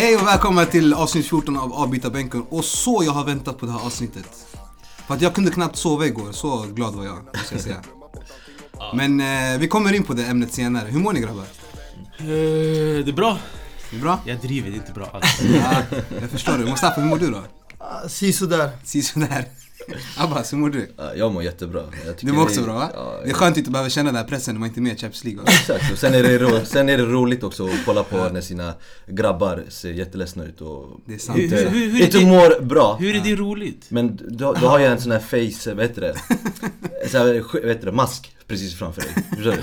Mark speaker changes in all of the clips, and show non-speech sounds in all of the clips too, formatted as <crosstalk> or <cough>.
Speaker 1: Hej och välkomna till avsnitt 14 av Avbytarbänken. Och så jag har väntat på det här avsnittet. För att jag kunde knappt sova igår, så glad var jag, måste jag säga. Men eh, vi kommer in på det ämnet senare. Hur mår ni grabbar?
Speaker 2: Eh, det är bra.
Speaker 1: Det är bra?
Speaker 2: Jag driver, det är inte bra alls.
Speaker 1: Ja, jag förstår det. Mustafa, hur mår du då?
Speaker 3: Ah, Si sådär.
Speaker 1: Sisådär. <laughs> Abbas, hur mår du?
Speaker 4: Ja, Jag mår jättebra. Jag
Speaker 1: Du mår också
Speaker 4: det-
Speaker 1: bra va?
Speaker 4: Ja,
Speaker 1: Det är skönt att inte behöva känna den här pressen när man inte är med i Champions League?
Speaker 4: Exakt, och sen är, det ro, <laughs> sen är det roligt också att kolla på när sina grabbar ser jätteledsna ut och
Speaker 1: Det är sant.
Speaker 4: inte,
Speaker 2: Hur- hur- hur är
Speaker 4: inte mår bra.
Speaker 2: Hur är det roligt?
Speaker 4: Men du, du har ju en sån här <laughs> face, vad heter det? Så här, vad heter det? Mask precis framför dig.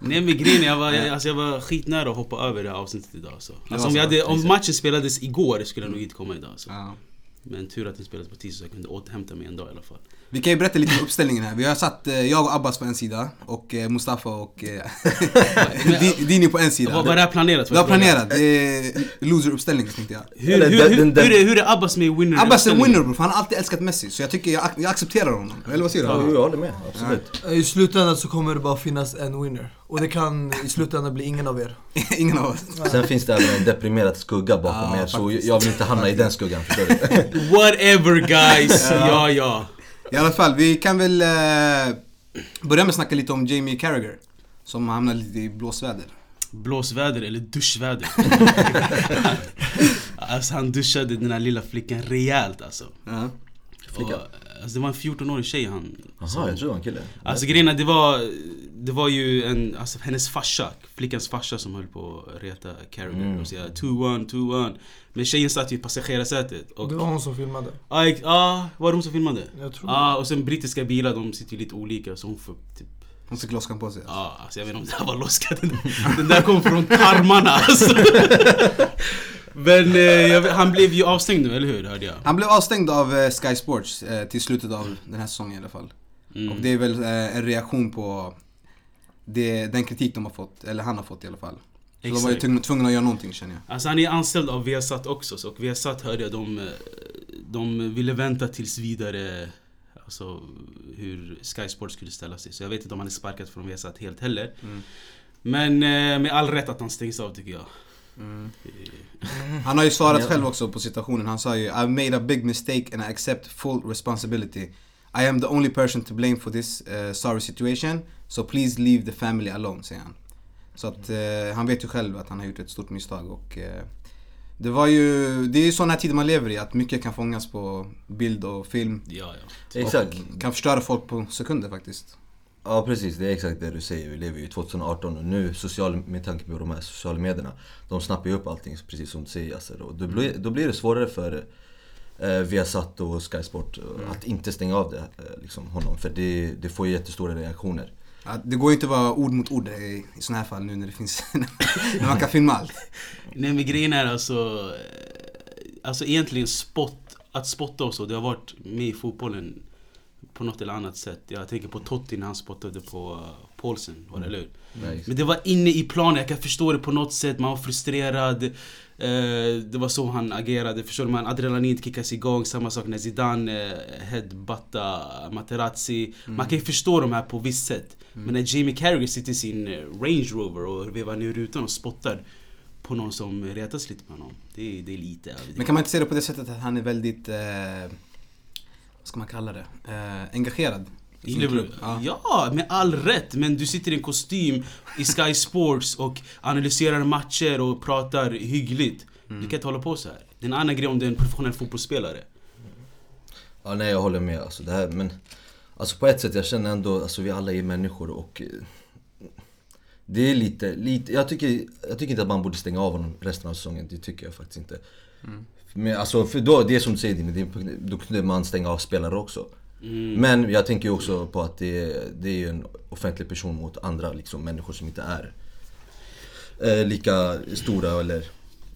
Speaker 2: Nej men grejen jag var, jag, alltså, jag var skitnära att hoppa över det här avsnittet idag
Speaker 1: var
Speaker 2: alltså om,
Speaker 1: så,
Speaker 2: hade, om matchen spelades igår skulle jag nog inte komma idag alltså.
Speaker 1: Ja.
Speaker 2: Men tur att den spelades på tisdag så jag kunde återhämta mig en dag i alla fall.
Speaker 1: Vi kan ju berätta lite om uppställningen här. Vi har satt eh, jag och Abbas på en sida och eh, Mustafa och eh, <laughs> Di- Dini på en sida.
Speaker 2: Vad var det här planerat?
Speaker 1: Vi har planerat. Det är loser-uppställningen tänkte jag.
Speaker 2: Hur, hur, hur, hur, är, hur är Abbas med winner?
Speaker 1: Abbas är winner bro, för han har alltid älskat Messi. Så jag tycker jag, jag accepterar honom. Eller vad säger
Speaker 4: Ja,
Speaker 1: du?
Speaker 4: jag håller med, absolut.
Speaker 3: I slutändan så kommer det bara finnas en winner. Och det kan i slutändan bli ingen av er. <laughs>
Speaker 1: Ingen av oss.
Speaker 4: Sen finns det även en deprimerad skugga bakom
Speaker 1: Ja,
Speaker 4: er, så
Speaker 1: faktiskt.
Speaker 4: jag vill inte hamna i den skuggan, förstår du? <laughs>
Speaker 2: Whatever guys! ja ja.
Speaker 1: I alla fall, vi kan väl eh, börja med att snacka lite om Jamie Carragher. Som hamnade lite i blåsväder.
Speaker 2: Blåsväder eller duschväder. <laughs> alltså han duschade den här lilla flickan rejält alltså.
Speaker 1: Ja.
Speaker 2: Och, alltså det var en 14-årig tjej han...
Speaker 4: Jaha, jag tror det var en kille.
Speaker 2: Alltså grejen är, det var, det var ju en, alltså hennes farsa, flickans farsa som höll på att reta Carragher
Speaker 4: Mm.
Speaker 2: och säga 2-1, 2-1 Men tjejen satt ju i passagerarsätet och...
Speaker 3: Det var hon som filmade.
Speaker 2: Ja, Ja, var det hon som filmade?
Speaker 3: Jag tror
Speaker 2: Ja, och sen brittiska bilar, de sitter ju lite olika så hon får typ
Speaker 1: Hon fick loskan på sig.
Speaker 2: Ja, alltså jag vet inte om det här var loskat. Den, <laughs> den där kom från tarmarna alltså. <laughs> Men eh, han blev ju avstängd nu, eller hur? Hörde jag.
Speaker 1: Han blev avstängd av eh, Sky Sports eh, till slutet av den här säsongen i alla fall.
Speaker 2: Mm.
Speaker 1: Och det är väl eh, en reaktion på det, den kritik de har fått, eller han har fått i alla fall. Så de var ju tvungna att göra någonting känner jag.
Speaker 2: Alltså han är anställd av Viasat också, så och Viasat hörde jag de, eh, de ville vänta tills vidare Alltså hur Sky Sports skulle ställa sig. Så jag vet inte om han är sparkad från Viasat helt heller.
Speaker 1: Mm.
Speaker 2: Men eh, med all rätt att han stängs av tycker jag.
Speaker 1: Han har ju svarat själv också på situationen. Han sa ju I've made a big mistake and I accept full responsibility. I am the only person to blame for this uh, sorry situation. So please leave the family alone, säger han. Så att eh, han vet ju själv att han har gjort ett stort misstag och eh, det var ju, det är ju sådana tider man lever i, att mycket kan fångas på bild och film.
Speaker 2: Ja, ja.
Speaker 4: Exakt.
Speaker 1: Och kan förstöra folk på sekunder faktiskt.
Speaker 4: Ja precis, det är exakt det du säger. Vi lever ju i 2018 och nu, social, med tanke på de här sociala medierna, de snappar ju upp allting precis som du säger Yasser. Och då, blir, då blir det svårare för eh, Viasat och Sky Sport eh, att inte stänga av det, eh, liksom, honom. För det, det får ju jättestora reaktioner.
Speaker 1: Ja, det går ju inte att vara ord mot ord i, i sådana här fall nu när det finns, <laughs> när man kan filma allt.
Speaker 2: Nej men grejen är alltså eh, Alltså egentligen spott Att spotta och så, det har varit med i fotbollen På något eller annat sätt. Jag tänker på Totti när han spottade på uh, Paulsen, var det eller hur?
Speaker 4: Nej,
Speaker 2: Men det var inne i planen, jag kan förstå det på något sätt. Man var frustrerad. Eh, Det var så han agerade, förstår du? Man adrenalin kickas igång. Samma sak när Zidane eh, headbutta Materazzi. Man kan ju förstå de här på visst sätt. Men när Jamie Carragher sitter i sin Range Rover och vevar ner rutan och spottar på någon som retas lite på honom. Det är, det är lite överdrivet.
Speaker 1: Men kan man inte se det på det sättet att han är väldigt, vad ska man kalla det, eh, engagerad? i sin klubb? Ja.
Speaker 2: Ja, med all rätt. Men du sitter i en kostym i Sky Sports och analyserar matcher och pratar hyggligt. Du kan inte hålla på så här. Det är en annan grej om du är en professionell fotbollsspelare.
Speaker 4: Ja, nej jag håller med alltså, det här, men Alltså på ett sätt, jag känner ändå, alltså vi alla är människor och eh, Det är lite, lite jag, tycker, jag tycker inte att man borde stänga av honom resten av säsongen, det tycker jag faktiskt inte Men alltså, för då, det är som du säger det- då kunde man stänga av spelare också Men jag tänker ju också på att det, är- det är en offentlig person mot andra liksom, människor som inte är eh, lika stora eller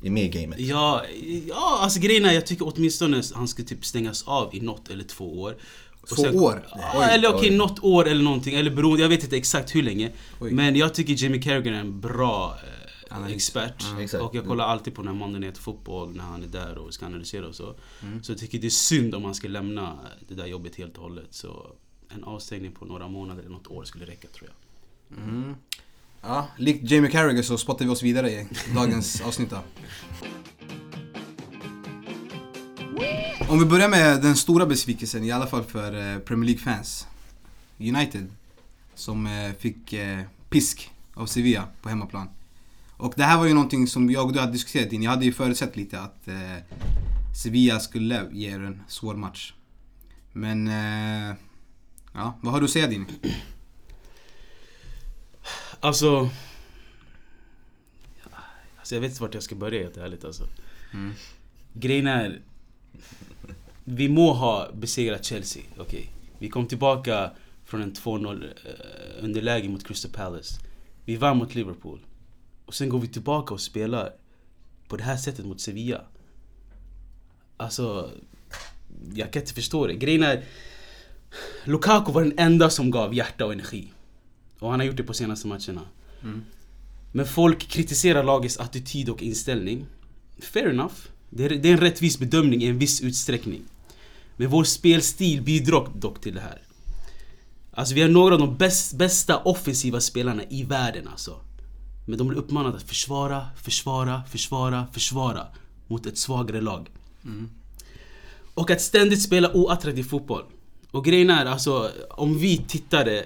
Speaker 4: är med i gamet
Speaker 2: Ja, ja alltså grejen är jag tycker åtminstone han ska typ stängas av i något eller två år.
Speaker 1: Två år?
Speaker 2: Ja, eller okej,
Speaker 4: oj.
Speaker 2: något år eller någonting. Eller beroende, jag vet inte exakt hur länge.
Speaker 1: Oj.
Speaker 2: Men jag tycker Jamie Carragher är en bra eh,
Speaker 1: Analys.
Speaker 2: expert.
Speaker 4: Mm. Exakt.
Speaker 2: Och jag kollar alltid på här Monday Night Football när han är där och ska analysera och så.
Speaker 1: Mm.
Speaker 2: Så jag tycker det är synd om han ska lämna det där jobbet helt och hållet. Så en avstängning på några månader eller något år skulle räcka tror jag.
Speaker 1: Mm. Ja, likt Jamie Carragher så spottar vi oss vidare i dagens <laughs> avsnitt då. Om vi börjar med den stora besvikelsen, i alla fall för eh, Premier League-fans. United. Som eh, fick eh, pisk av Sevilla på hemmaplan. Och det här var ju någonting som jag och du hade diskuterat in. Jag hade ju förutsett lite att eh, Sevilla skulle ge er en svår match. Men... Eh, ja, vad har du att säga Dini?
Speaker 2: Alltså... Alltså jag vet inte vart jag ska börja helt ärligt alltså.
Speaker 1: Mm.
Speaker 2: Grejen är... Vi må ha besegrat Chelsea, okej. Vi kom tillbaka från en 2-0 eh, underläge mot Crystal Palace. Vi vann mot Liverpool. Och sen går vi tillbaka och spelar på det här sättet mot Sevilla. Alltså... Jag kan inte förstå det. Grejen är... Lukaku var den enda som gav hjärta och energi. Och han har gjort det på senaste matcherna. Men folk kritiserar lagets attityd och inställning. Fair enough. Det är, det är en rättvis bedömning i en viss utsträckning. Men vår spelstil bidrar dock till det här. Alltså vi har några av de bäst, bästa offensiva spelarna i världen alltså. Men de blir uppmanade att försvara, försvara, försvara, försvara mot ett svagare lag. Och att ständigt spela oattraktiv fotboll. Och grejen är alltså, om vi tittare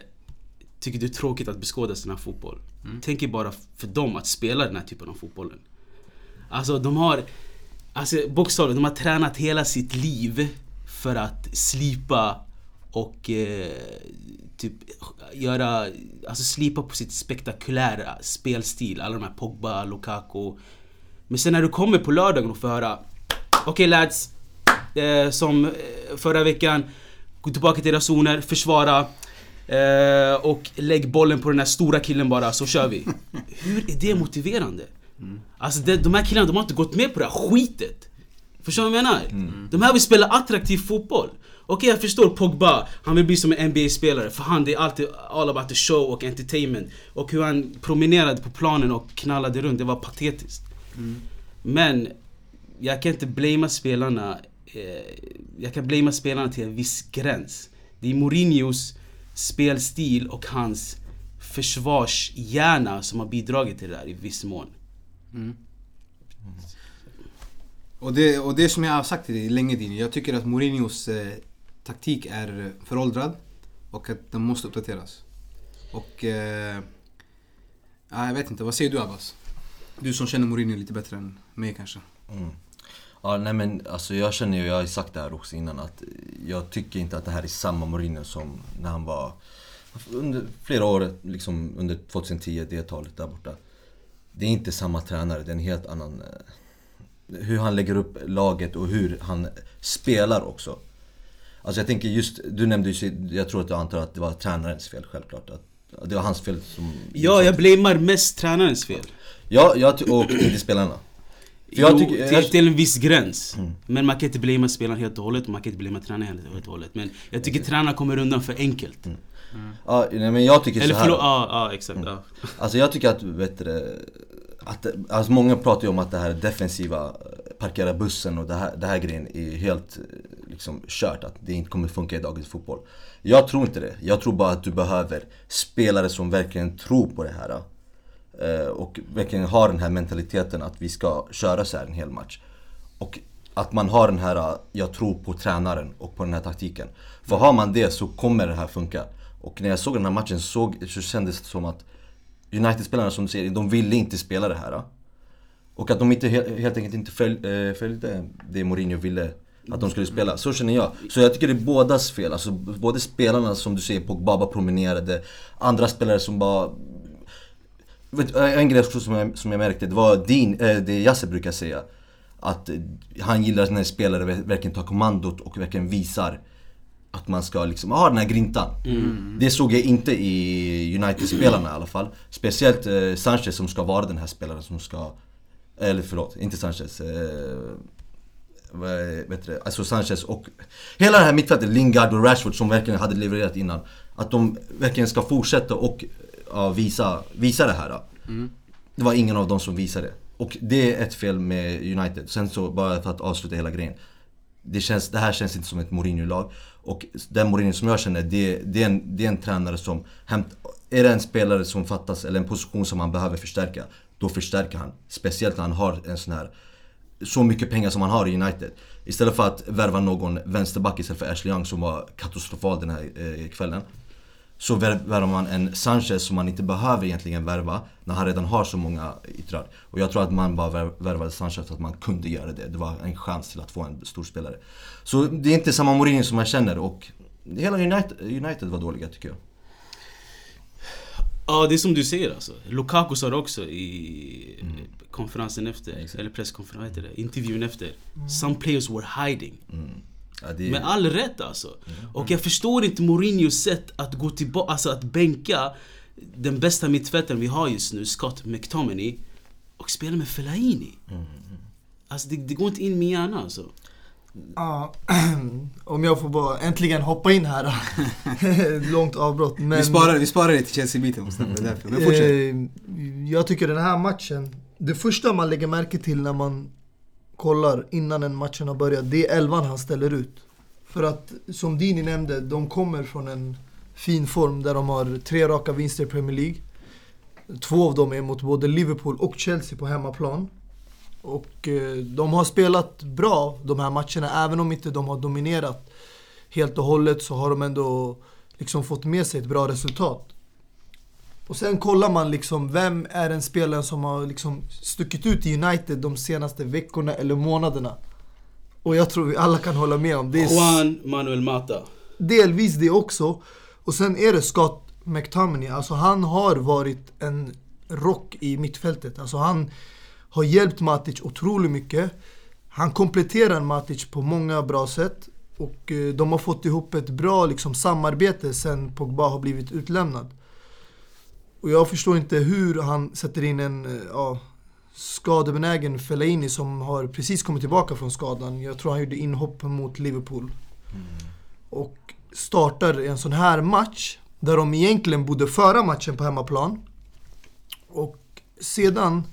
Speaker 2: tycker det är tråkigt att beskåda sån här fotboll. Tänk er bara för dem att spela den här typen av fotbollen. Alltså de har, alltså bokstavligt, de har tränat hela sitt liv för att slipa och eh, typ göra, alltså slipa på sitt spektakulära spelstil. Alla de här Pogba, Lukaku. Men sen när du kommer på lördagen och får höra Okej lads, eh, som eh, förra veckan, gå tillbaka till era zoner, försvara. Eh, och lägg bollen på den här stora killen bara, så kör vi. <laughs> Hur är det motiverande? Alltså det, de här killarna, de har inte gått med på det här skitet. Förstår du vad jag menar? De här vill spela attraktiv fotboll. Okej jag förstår Pogba, han vill bli som en NBA-spelare för han det är alltid all about the show och entertainment. Och hur han promenerade på planen och knallade runt, det var patetiskt. Men jag kan inte blamea spelarna eh, Jag kan blamea spelarna till en viss gräns. Det är Mourinhos spelstil och hans försvarshjärna som har bidragit till det där i viss mån.
Speaker 1: Och det, och det som jag har sagt till dig länge Dini, jag tycker att Mourinhos eh, taktik är föråldrad och att den måste uppdateras. Och... Eh, jag vet inte, vad säger du Abbas? Du som känner Mourinho lite bättre än mig kanske.
Speaker 4: Mm. Ja, nej men alltså jag känner ju, jag har sagt det här också innan att jag tycker inte att det här är samma Mourinho som när han var under flera år, liksom under 2010, det talet där borta. Det är inte samma tränare, det är en helt annan... Eh, hur han lägger upp laget och hur han spelar också. Alltså jag tänker just, du nämnde ju, jag tror att du antar att det var tränarens fel självklart. Att det var hans fel som...
Speaker 2: Ja, jag blamear mest tränarens fel.
Speaker 4: Ja, jag och inte spelarna. För jag
Speaker 2: jo,
Speaker 4: tycker-
Speaker 2: till,
Speaker 4: Mm.
Speaker 2: till en viss gräns. Men man kan inte blamea spelaren helt och hållet, man kan inte blamea tränaren helt och hållet. Men jag tycker tränaren kommer undan för enkelt.
Speaker 4: Ja, nej, men jag tycker
Speaker 2: Eller
Speaker 4: så här.
Speaker 2: förlåt, ja, ja exakt. Ja.
Speaker 4: Alltså jag tycker att, du, att alltså många pratar ju om att det här defensiva, parkera bussen och det här, det här grejen är helt eh, liksom kört. Att det inte kommer funka i dagens fotboll. Jag tror inte det. Jag tror bara att du behöver spelare som verkligen tror på det här. Eh, och verkligen har den här mentaliteten att vi ska köra så här en hel match. Och att man har den här, eh, jag tror på tränaren och på den här taktiken. För har man det så kommer det här funka. Och när jag såg den här matchen så, så kändes det som att United-spelarna som du säger, de ville inte spela det här. Och att de inte, he- helt enkelt inte följ, eh, följde det Mourinho ville att de skulle spela. Så känner jag. Så jag tycker det är bådas fel. Alltså både spelarna som du säger, Pogba bara promenerade. Andra spelare som bara... Vet, du, en grej som jag, som jag märkte, det var din, eh, det Jasse brukar säga. Att eh, han gillar när spelare ver- verkligen tar kommandot och verkligen visar att man ska liksom ha den här grintan. Det såg jag inte i United-spelarna i alla fall. Speciellt eh, Sanchez som ska vara den här spelaren som ska... Eller förlåt, inte Sanchez. Eh, vad alltså Sanchez och hela det här mittfältet, Lingard och Rashford som verkligen hade levererat innan. Att de verkligen ska fortsätta och ja, visa, visa det här. Det var ingen av dem som visade det. Och det är ett fel med United. Sen så, bara för att avsluta hela grejen. Det, känns, det här känns inte som ett Mourinho-lag. Och den Mourinho som jag känner, det, det, är en, det är en tränare som hämt, Är det en spelare som fattas, eller en position som han behöver förstärka, då förstärker han. Speciellt när han har en sån här så mycket pengar som han har i United. Istället för att värva någon vänsterback istället för Ashley Young som var katastrofal den här eh, kvällen. Så värvar man en Sanchez som man inte behöver egentligen värva när han redan har så många yttrar. Och jag tror att man bara värvade Sanchez för att man kunde göra det. Det var en chans till att få en stor spelare. Så det är inte samma Mourinho som man känner och hela United, United var dåliga tycker jag.
Speaker 2: Ja, det är som du säger alltså. Lukaku sa det också i
Speaker 4: Mm.
Speaker 2: konferensen efter, eller presskonferensen, heter det? Intervjun efter. Some players were hiding.
Speaker 4: Ja, det
Speaker 2: Med all rätt alltså. Och jag förstår inte Mourinhos sätt att gå tillbaka, alltså att bänka den bästa mittfältaren vi har just nu, Scott McTominay, och spela med Fellaini. Alltså det, det går inte in i min hjärna alltså.
Speaker 3: Ja, <clears throat> om jag får bara äntligen hoppa in här. <laughs> Långt avbrott. Men,
Speaker 1: Vi sparar, vi sparar det till Chelsea-biten Mustafa, det är därför. Men fortsätt.
Speaker 3: Eh, jag tycker den här matchen, det första man lägger märke till när man kollar innan en matchen har börjat, det är elvan han ställer ut. För att, som Dini nämnde, de kommer från en fin form där de har tre raka vinster i Premier League. Två av dem är mot både Liverpool och Chelsea på hemmaplan. Och eh, de har spelat bra de här matcherna, även om inte de har dominerat helt och hållet så har de ändå liksom fått med sig ett bra resultat. Och sen kollar man liksom, vem är den spelaren som har liksom stuckit ut i United de senaste veckorna eller månaderna? Och jag tror vi alla kan hålla med om det. är
Speaker 2: Juan Manuel Mata.
Speaker 3: delvis det också. Och sen är det Scott McTominay. Alltså han har varit en rock i mittfältet. Alltså han har hjälpt Matic otroligt mycket. Han kompletterar Matic på många bra sätt. Och eh, de har fått ihop ett bra liksom, samarbete sen Pogba har blivit utlämnad. Och jag förstår inte hur han sätter in en eh, ja, skadebenägen Fellaini som har precis kommit tillbaka från skadan. Jag tror han gjorde inhopp mot Liverpool. Och startar en sån här match där de egentligen borde föra matchen på hemmaplan. Och sedan...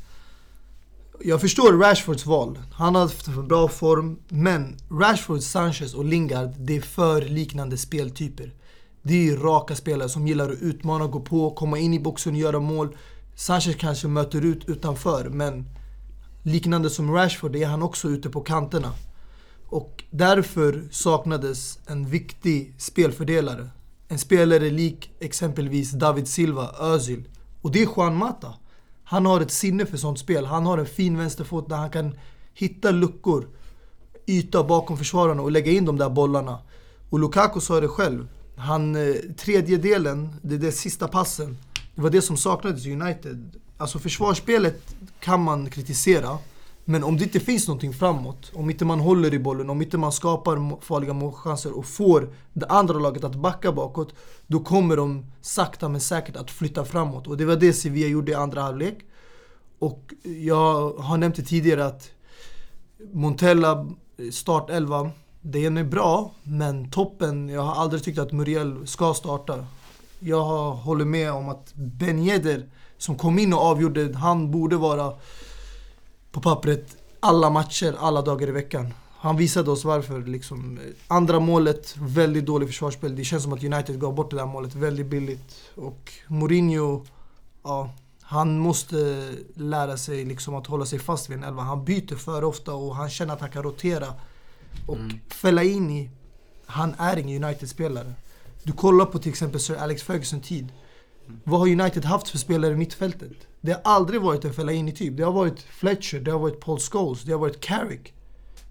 Speaker 3: Jag förstår Rashfords val. Han har haft en bra form. Men Rashford, Sanchez och Lingard, det är för liknande speltyper. Det är raka spelare som gillar att utmana, gå på, komma in i boxen och göra mål. Sanchez kanske möter ut utanför, men liknande som Rashford är han också ute på kanterna. Och därför saknades en viktig spelfördelare. En spelare lik exempelvis David Silva, Özil. Och det är Juan Mata. Han har ett sinne för sånt spel. Han har en fin vänsterfot där han kan hitta luckor, yta bakom försvararna och lägga in de där bollarna. Och Lukaku sa det själv. Han, tredjedelen, tredje delen, det där sista passen, det var det som saknades i United. Alltså försvarsspelet kan man kritisera. Men om det inte finns någonting framåt, om inte man håller i bollen, om inte man skapar farliga målchanser och får det andra laget att backa bakåt, då kommer de sakta men säkert att flytta framåt. Och det var det Sevilla gjorde i andra halvlek. Och jag har nämnt det tidigare att Montella, eh, startelva, den är bra, men toppen, jag har aldrig tyckt att Muriel ska starta. Jag håller med om att Ben Yedder, som kom in och avgjorde, han borde vara på pappret alla matcher, alla dagar i veckan. Han visade oss varför. Liksom. Andra målet, väldigt dåligt försvarsspel. Det känns som att United gav bort det där målet väldigt billigt. Och Mourinho, ja, han måste lära sig liksom att hålla sig fast vid en elva. Han byter för ofta och han känner att han kan rotera. Och Fellaini, han är ingen United-spelare. Du kollar på till exempel Sir Alex Ferguson tid. Vad har United haft för spelare i mittfältet? Det har aldrig varit en Fellaini-typ. Det har varit Fletcher, det har varit Paul Scholes, det har varit Carrick.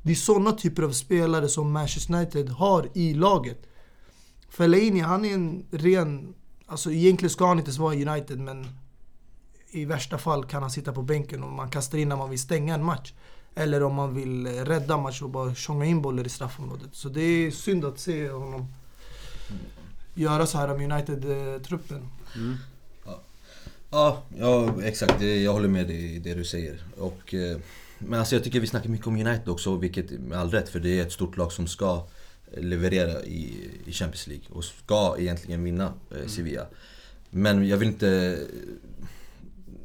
Speaker 3: Det är sådana typer av spelare som Manchester United har i laget. Fellaini, han är en ren... Alltså egentligen ska han inte ens vara i United men i värsta fall kan han sitta på bänken och man kastar in när man vill stänga en match. Eller om man vill rädda match och bara tjonga in bollar i straffområdet. Så det är synd att se honom göra så här med United-truppen.
Speaker 4: Eh, Ja, ja exakt. Jag håller med dig i det du säger. Och, eh, men alltså jag tycker vi snackar mycket om United också, vilket med all rätt. För det är ett stort lag som ska leverera i, i Champions League och ska egentligen vinna eh, Sevilla. Men jag vill inte...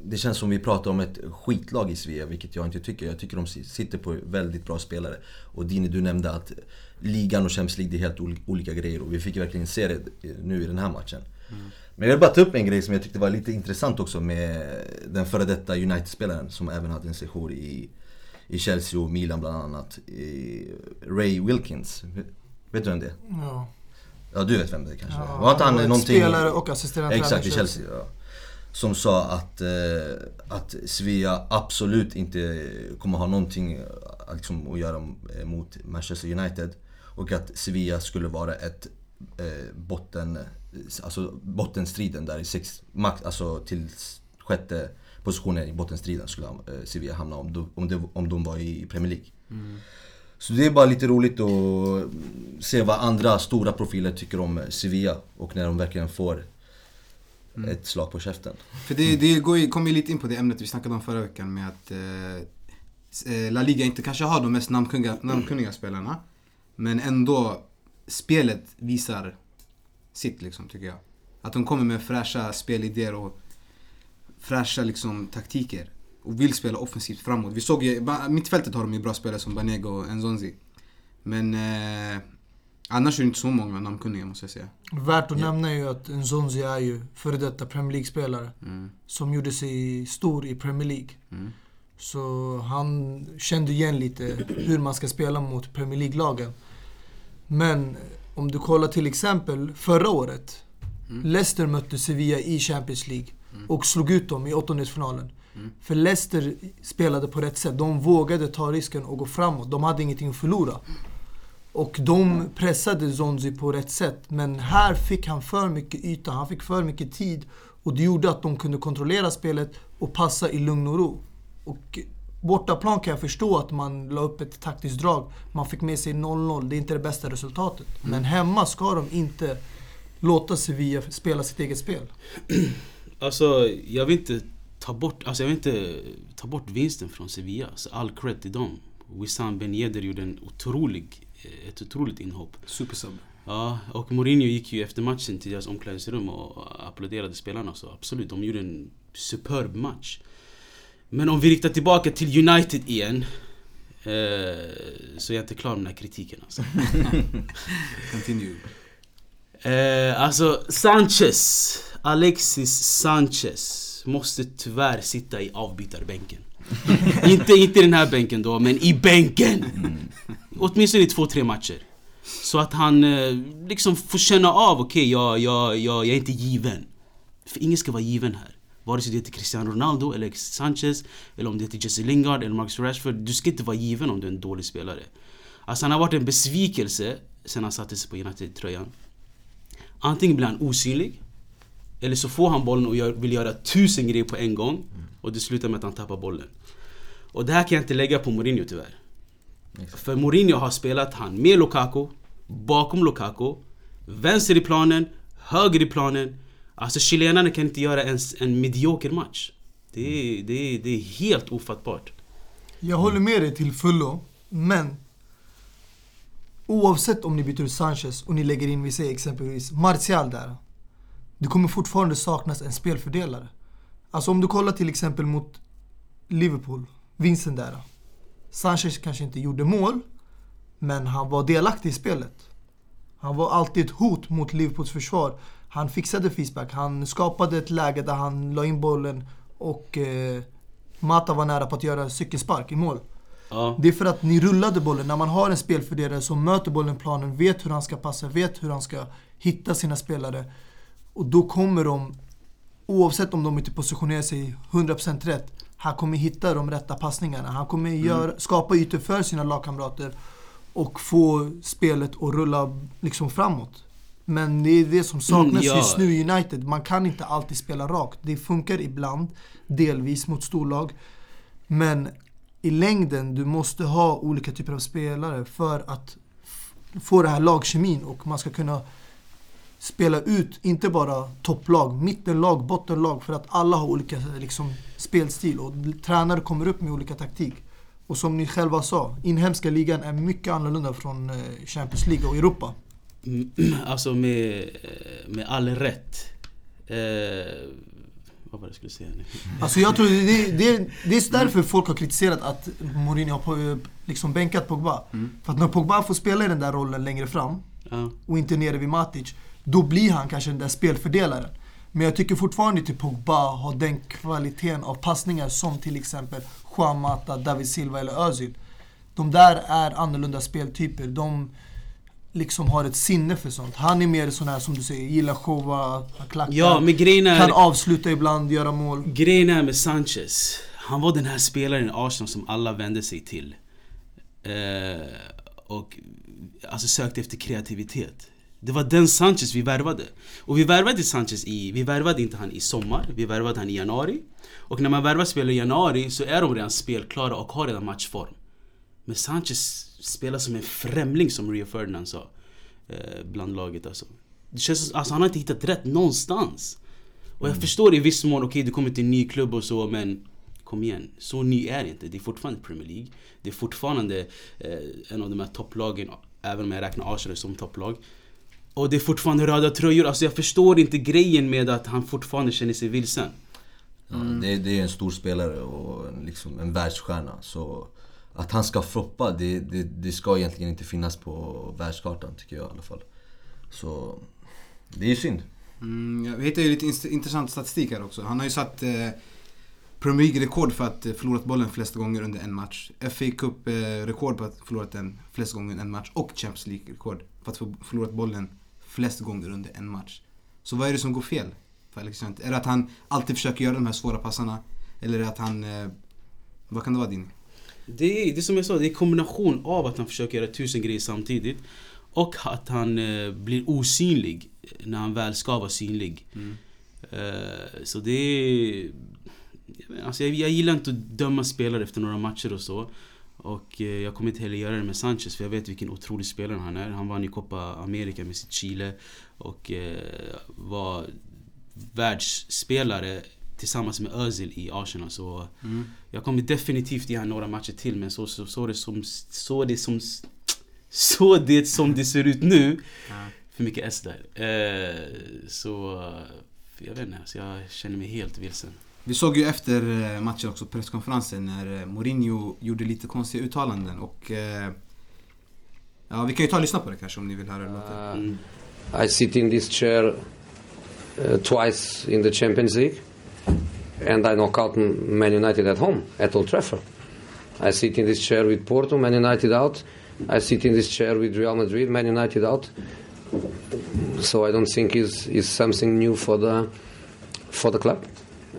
Speaker 4: Det känns som vi pratar om ett skitlag i Sevilla, vilket jag inte tycker. Jag tycker de si- sitter på väldigt bra spelare. Och Dini, du nämnde att ligan och Champions League är helt ol- olika grejer och vi fick verkligen se det nu i den här matchen. Men jag vill bara ta upp en grej som jag tyckte var lite intressant också med den före detta United-spelaren som även hade en sejour i, i Chelsea och Milan bland annat. I Ray Wilkins, vet du vem det är?
Speaker 3: Ja.
Speaker 4: Ja du vet vem det är kanske?
Speaker 3: Ja,
Speaker 4: Var inte han
Speaker 3: ett
Speaker 4: någonting...
Speaker 3: Spelare och assisterande
Speaker 4: Exakt, i Chelsea. Ja. Som sa att, eh, att Svea absolut inte kommer ha någonting eh, liksom, att göra eh, mot Manchester United. Och att Sevilla skulle vara ett eh, botten, alltså bottenstriden där i sex, max, alltså till sjätte positionen i bottenstriden skulle eh, Sevilla hamna om, de- om, det, om de var i Premier League. Så det är bara lite roligt att se vad andra stora profiler tycker om Sevilla och när de verkligen får ett slag på käften.
Speaker 1: För det, det går ju, kommer ju lite in på det ämnet vi snackade om förra veckan med att eh, eh, La Liga inte kanske har de mest namnkunniga, namnkunniga spelarna. Men ändå, spelet visar sitt liksom, tycker jag. Att de kommer med fräscha spelidéer och fräscha liksom taktiker. Och vill spela offensivt framåt. Vi såg ju, mittfältet har de ju bra spelare som Banega och Nzonzi. Men eh, annars är det inte så många namnkunniga måste jag säga.
Speaker 3: Värt att nämna är ju att Nzonzi är ju före detta Premier League-spelare.
Speaker 1: Mm.
Speaker 3: Som gjorde sig stor i Premier League.
Speaker 1: Mm.
Speaker 3: Så han kände igen lite hur man ska spela mot Premier League-lagen. Men om du kollar till exempel förra året. Leicester mötte Sevilla i Champions League och slog ut dem i åttondelsfinalen. För Leicester spelade på rätt sätt. De vågade ta risken och gå framåt. De hade ingenting att förlora. Och de pressade Zonzi på rätt sätt. Men här fick han för mycket yta, han fick för mycket tid. Och det gjorde att de kunde kontrollera spelet och passa i lugn och ro. Och bortaplan kan jag förstå att man la upp ett taktiskt drag. Man fick med sig 0-0, det är inte det bästa resultatet. Men hemma ska de inte låta Sevilla spela sitt eget spel. <clears throat>
Speaker 2: Alltså, jag vill inte ta bort, alltså jag vill inte ta bort vinsten från Sevilla. Så all cred till dem. Wissam Ben Yedder gjorde en otrolig, eh, ett otroligt inhopp.
Speaker 1: Supersub.
Speaker 2: Ja, och Mourinho gick ju efter matchen till deras omklädningsrum och applåderade spelarna. Så absolut, de gjorde en superb match. Men om vi riktar tillbaka till United igen. Eh, så är jag inte klar med den här kritiken alltså. <laughs>
Speaker 1: Continue.
Speaker 2: Eh, alltså Sanchez, Alexis Sanchez måste tyvärr sitta i avbytarbänken. <laughs> inte, inte i den här bänken då, men i bänken! Åtminstone i två, tre matcher. Så att han eh, liksom får känna av, okej jag, jag, jag, jag är inte given. För ingen ska vara given här. Vare sig det heter Cristiano Ronaldo eller Sanchez, eller om det heter Jesse Lingard eller Marcus Rashford. Du ska inte vara given om du är en dålig spelare. Alltså han har varit en besvikelse sen han satte sig på United-tröjan. Antingen blir han osynlig Eller så får han bollen och gör, vill göra tusen grejer på en gång Och det slutar med att han tappar bollen Och det här kan jag inte lägga på Mourinho tyvärr För Mourinho har spelat han med Lukaku Bakom Lukaku Vänster i planen Höger i planen Alltså chilenarna kan inte göra ens en medioker match det är, det, är, det är helt ofattbart
Speaker 3: Jag håller med dig till fullo, men oavsett om ni byter ut Sanchez och ni lägger in, vi säger exempelvis Martial där. Det kommer fortfarande saknas en spelfördelare. Alltså om du kollar till exempel mot Liverpool, vinsten där. Sanchez kanske inte gjorde mål, men han var delaktig i spelet. Han var alltid ett hot mot Liverpools försvar. Han fixade feedback, han skapade ett läge där han la in bollen och eh, Mata var nära på att göra cykelspark i mål.
Speaker 2: Ja,
Speaker 3: Det är för att ni rullade bollen. När man har en spelfördelare som möter bollen planen, vet hur han ska passa, vet hur han ska hitta sina spelare. Och då kommer de, oavsett om de inte positionerar sig 100% rätt, han kommer hitta de rätta passningarna. Han kommer göra, skapa ytor för sina lagkamrater och få spelet att rulla liksom framåt. Men det är det som saknas
Speaker 2: Mm, ja.
Speaker 3: just nu i United. Man kan inte alltid spela rakt. Det funkar ibland, delvis mot storlag. Men i längden, du måste ha olika typer av spelare för att få det här lagkemin och man ska kunna spela ut, inte bara topplag, mittenlag, bottenlag för att alla har olika liksom, spelstil och tränare kommer upp med olika taktik. Och som ni själva sa, inhemska ligan är mycket annorlunda från eh, Champions League och Europa.
Speaker 2: Mm, <clears throat> Alltså med, med all rätt. Eh, vad var det jag skulle säga nu?
Speaker 3: Alltså jag tror det, det, det, är därför folk har kritiserat att Mourinho har liksom bänkat Pogba. För att när Pogba får spela i den där rollen längre fram
Speaker 2: Ja.
Speaker 3: och inte nere vid Matic, då blir han kanske den där spelfördelaren. Men jag tycker fortfarande inte Pogba har den kvaliteten av passningar som till exempel Juan Mata, David Silva eller Özil. De där är annorlunda speltyper. De liksom har ett sinne för sånt. Han är mer sån här som du säger, gillar showa, klacka.
Speaker 2: Ja, men grejen är...
Speaker 3: Kan avsluta ibland, göra mål.
Speaker 2: Grejen är med Sanchez. Han var den här spelaren i Arsenal som alla vände sig till. Eh, och alltså sökte efter kreativitet. Det var den Sanchez vi värvade. Och vi värvade Sanchez i, vi värvade inte han i sommar, vi värvade han i januari. Och när man värvar spelare i januari så är de redan spelklara och har redan matchform. Men Sanchez spelar som en främling som Rio Ferdinand sa. Eh, bland laget alltså. Det känns som, alltså han har inte hittat rätt någonstans. Och jag förstår i viss mån, okej okay, du kommer till en ny klubb och så men Kom igen, så ny är det inte. Det är fortfarande Premier League. Det är fortfarande eh, en av de här topplagen, även om jag räknar Arsenal som topplag. Och det är fortfarande röda tröjor. Alltså jag förstår inte grejen med att han fortfarande känner sig vilsen.
Speaker 4: Mm. Ja, det, det, är en stor spelare och liksom en världsstjärna. Så att han ska floppa, det, det, det, ska egentligen inte finnas på världskartan tycker jag i alla fall. Så det är ju synd.
Speaker 1: Mm, jag hittade ju lite intressant statistik här också. Han har ju satt eh, Premier League-rekord för att eh, förlorat bollen flest gånger under en match. FA Cup-rekord på att förlorat den flest gånger under en match. Och Champions League-rekord för att förlorat bollen flest gånger under en match. Så vad är det som går fel för Alexander? Är det att han alltid försöker göra de här svåra passarna? Eller är det att han... Eh, vad kan det vara din?
Speaker 2: Det är, det är som jag sa, det är kombination av att han försöker göra tusen grejer samtidigt. Och att han eh, blir osynlig när han väl ska vara synlig. Mm. Eh, så det är... Alltså jag, jag gillar inte att döma spelare efter några matcher och så. Och eh, jag kommer inte heller göra det med Sanchez för jag vet vilken otrolig spelare han är. Han vann ju Copa America med sitt Chile och eh, var världsspelare tillsammans med Özil i Arsenal. Så mm. jag kommer definitivt ge honom några matcher till men så, så, så, det som, så det som så det som det ser ut nu. För mycket S där. Eh, så jag vet inte, så jag känner mig helt vilsen.
Speaker 1: Vi såg ju efter eh, matchen också presskonferensen när eh, Mourinho gjorde lite konstiga uttalanden och eh, Ja, vi kan ju ta och lyssna på det kanske om ni vill höra det låter.
Speaker 5: Mm. I sit in this chair uh, twice in the Champions League and I knock out Man United at home at Old Trafford. I sit in this chair with Porto, Man United out. I sit in this chair with Real Madrid, Man United out. So I don't think is is something new for the for the club.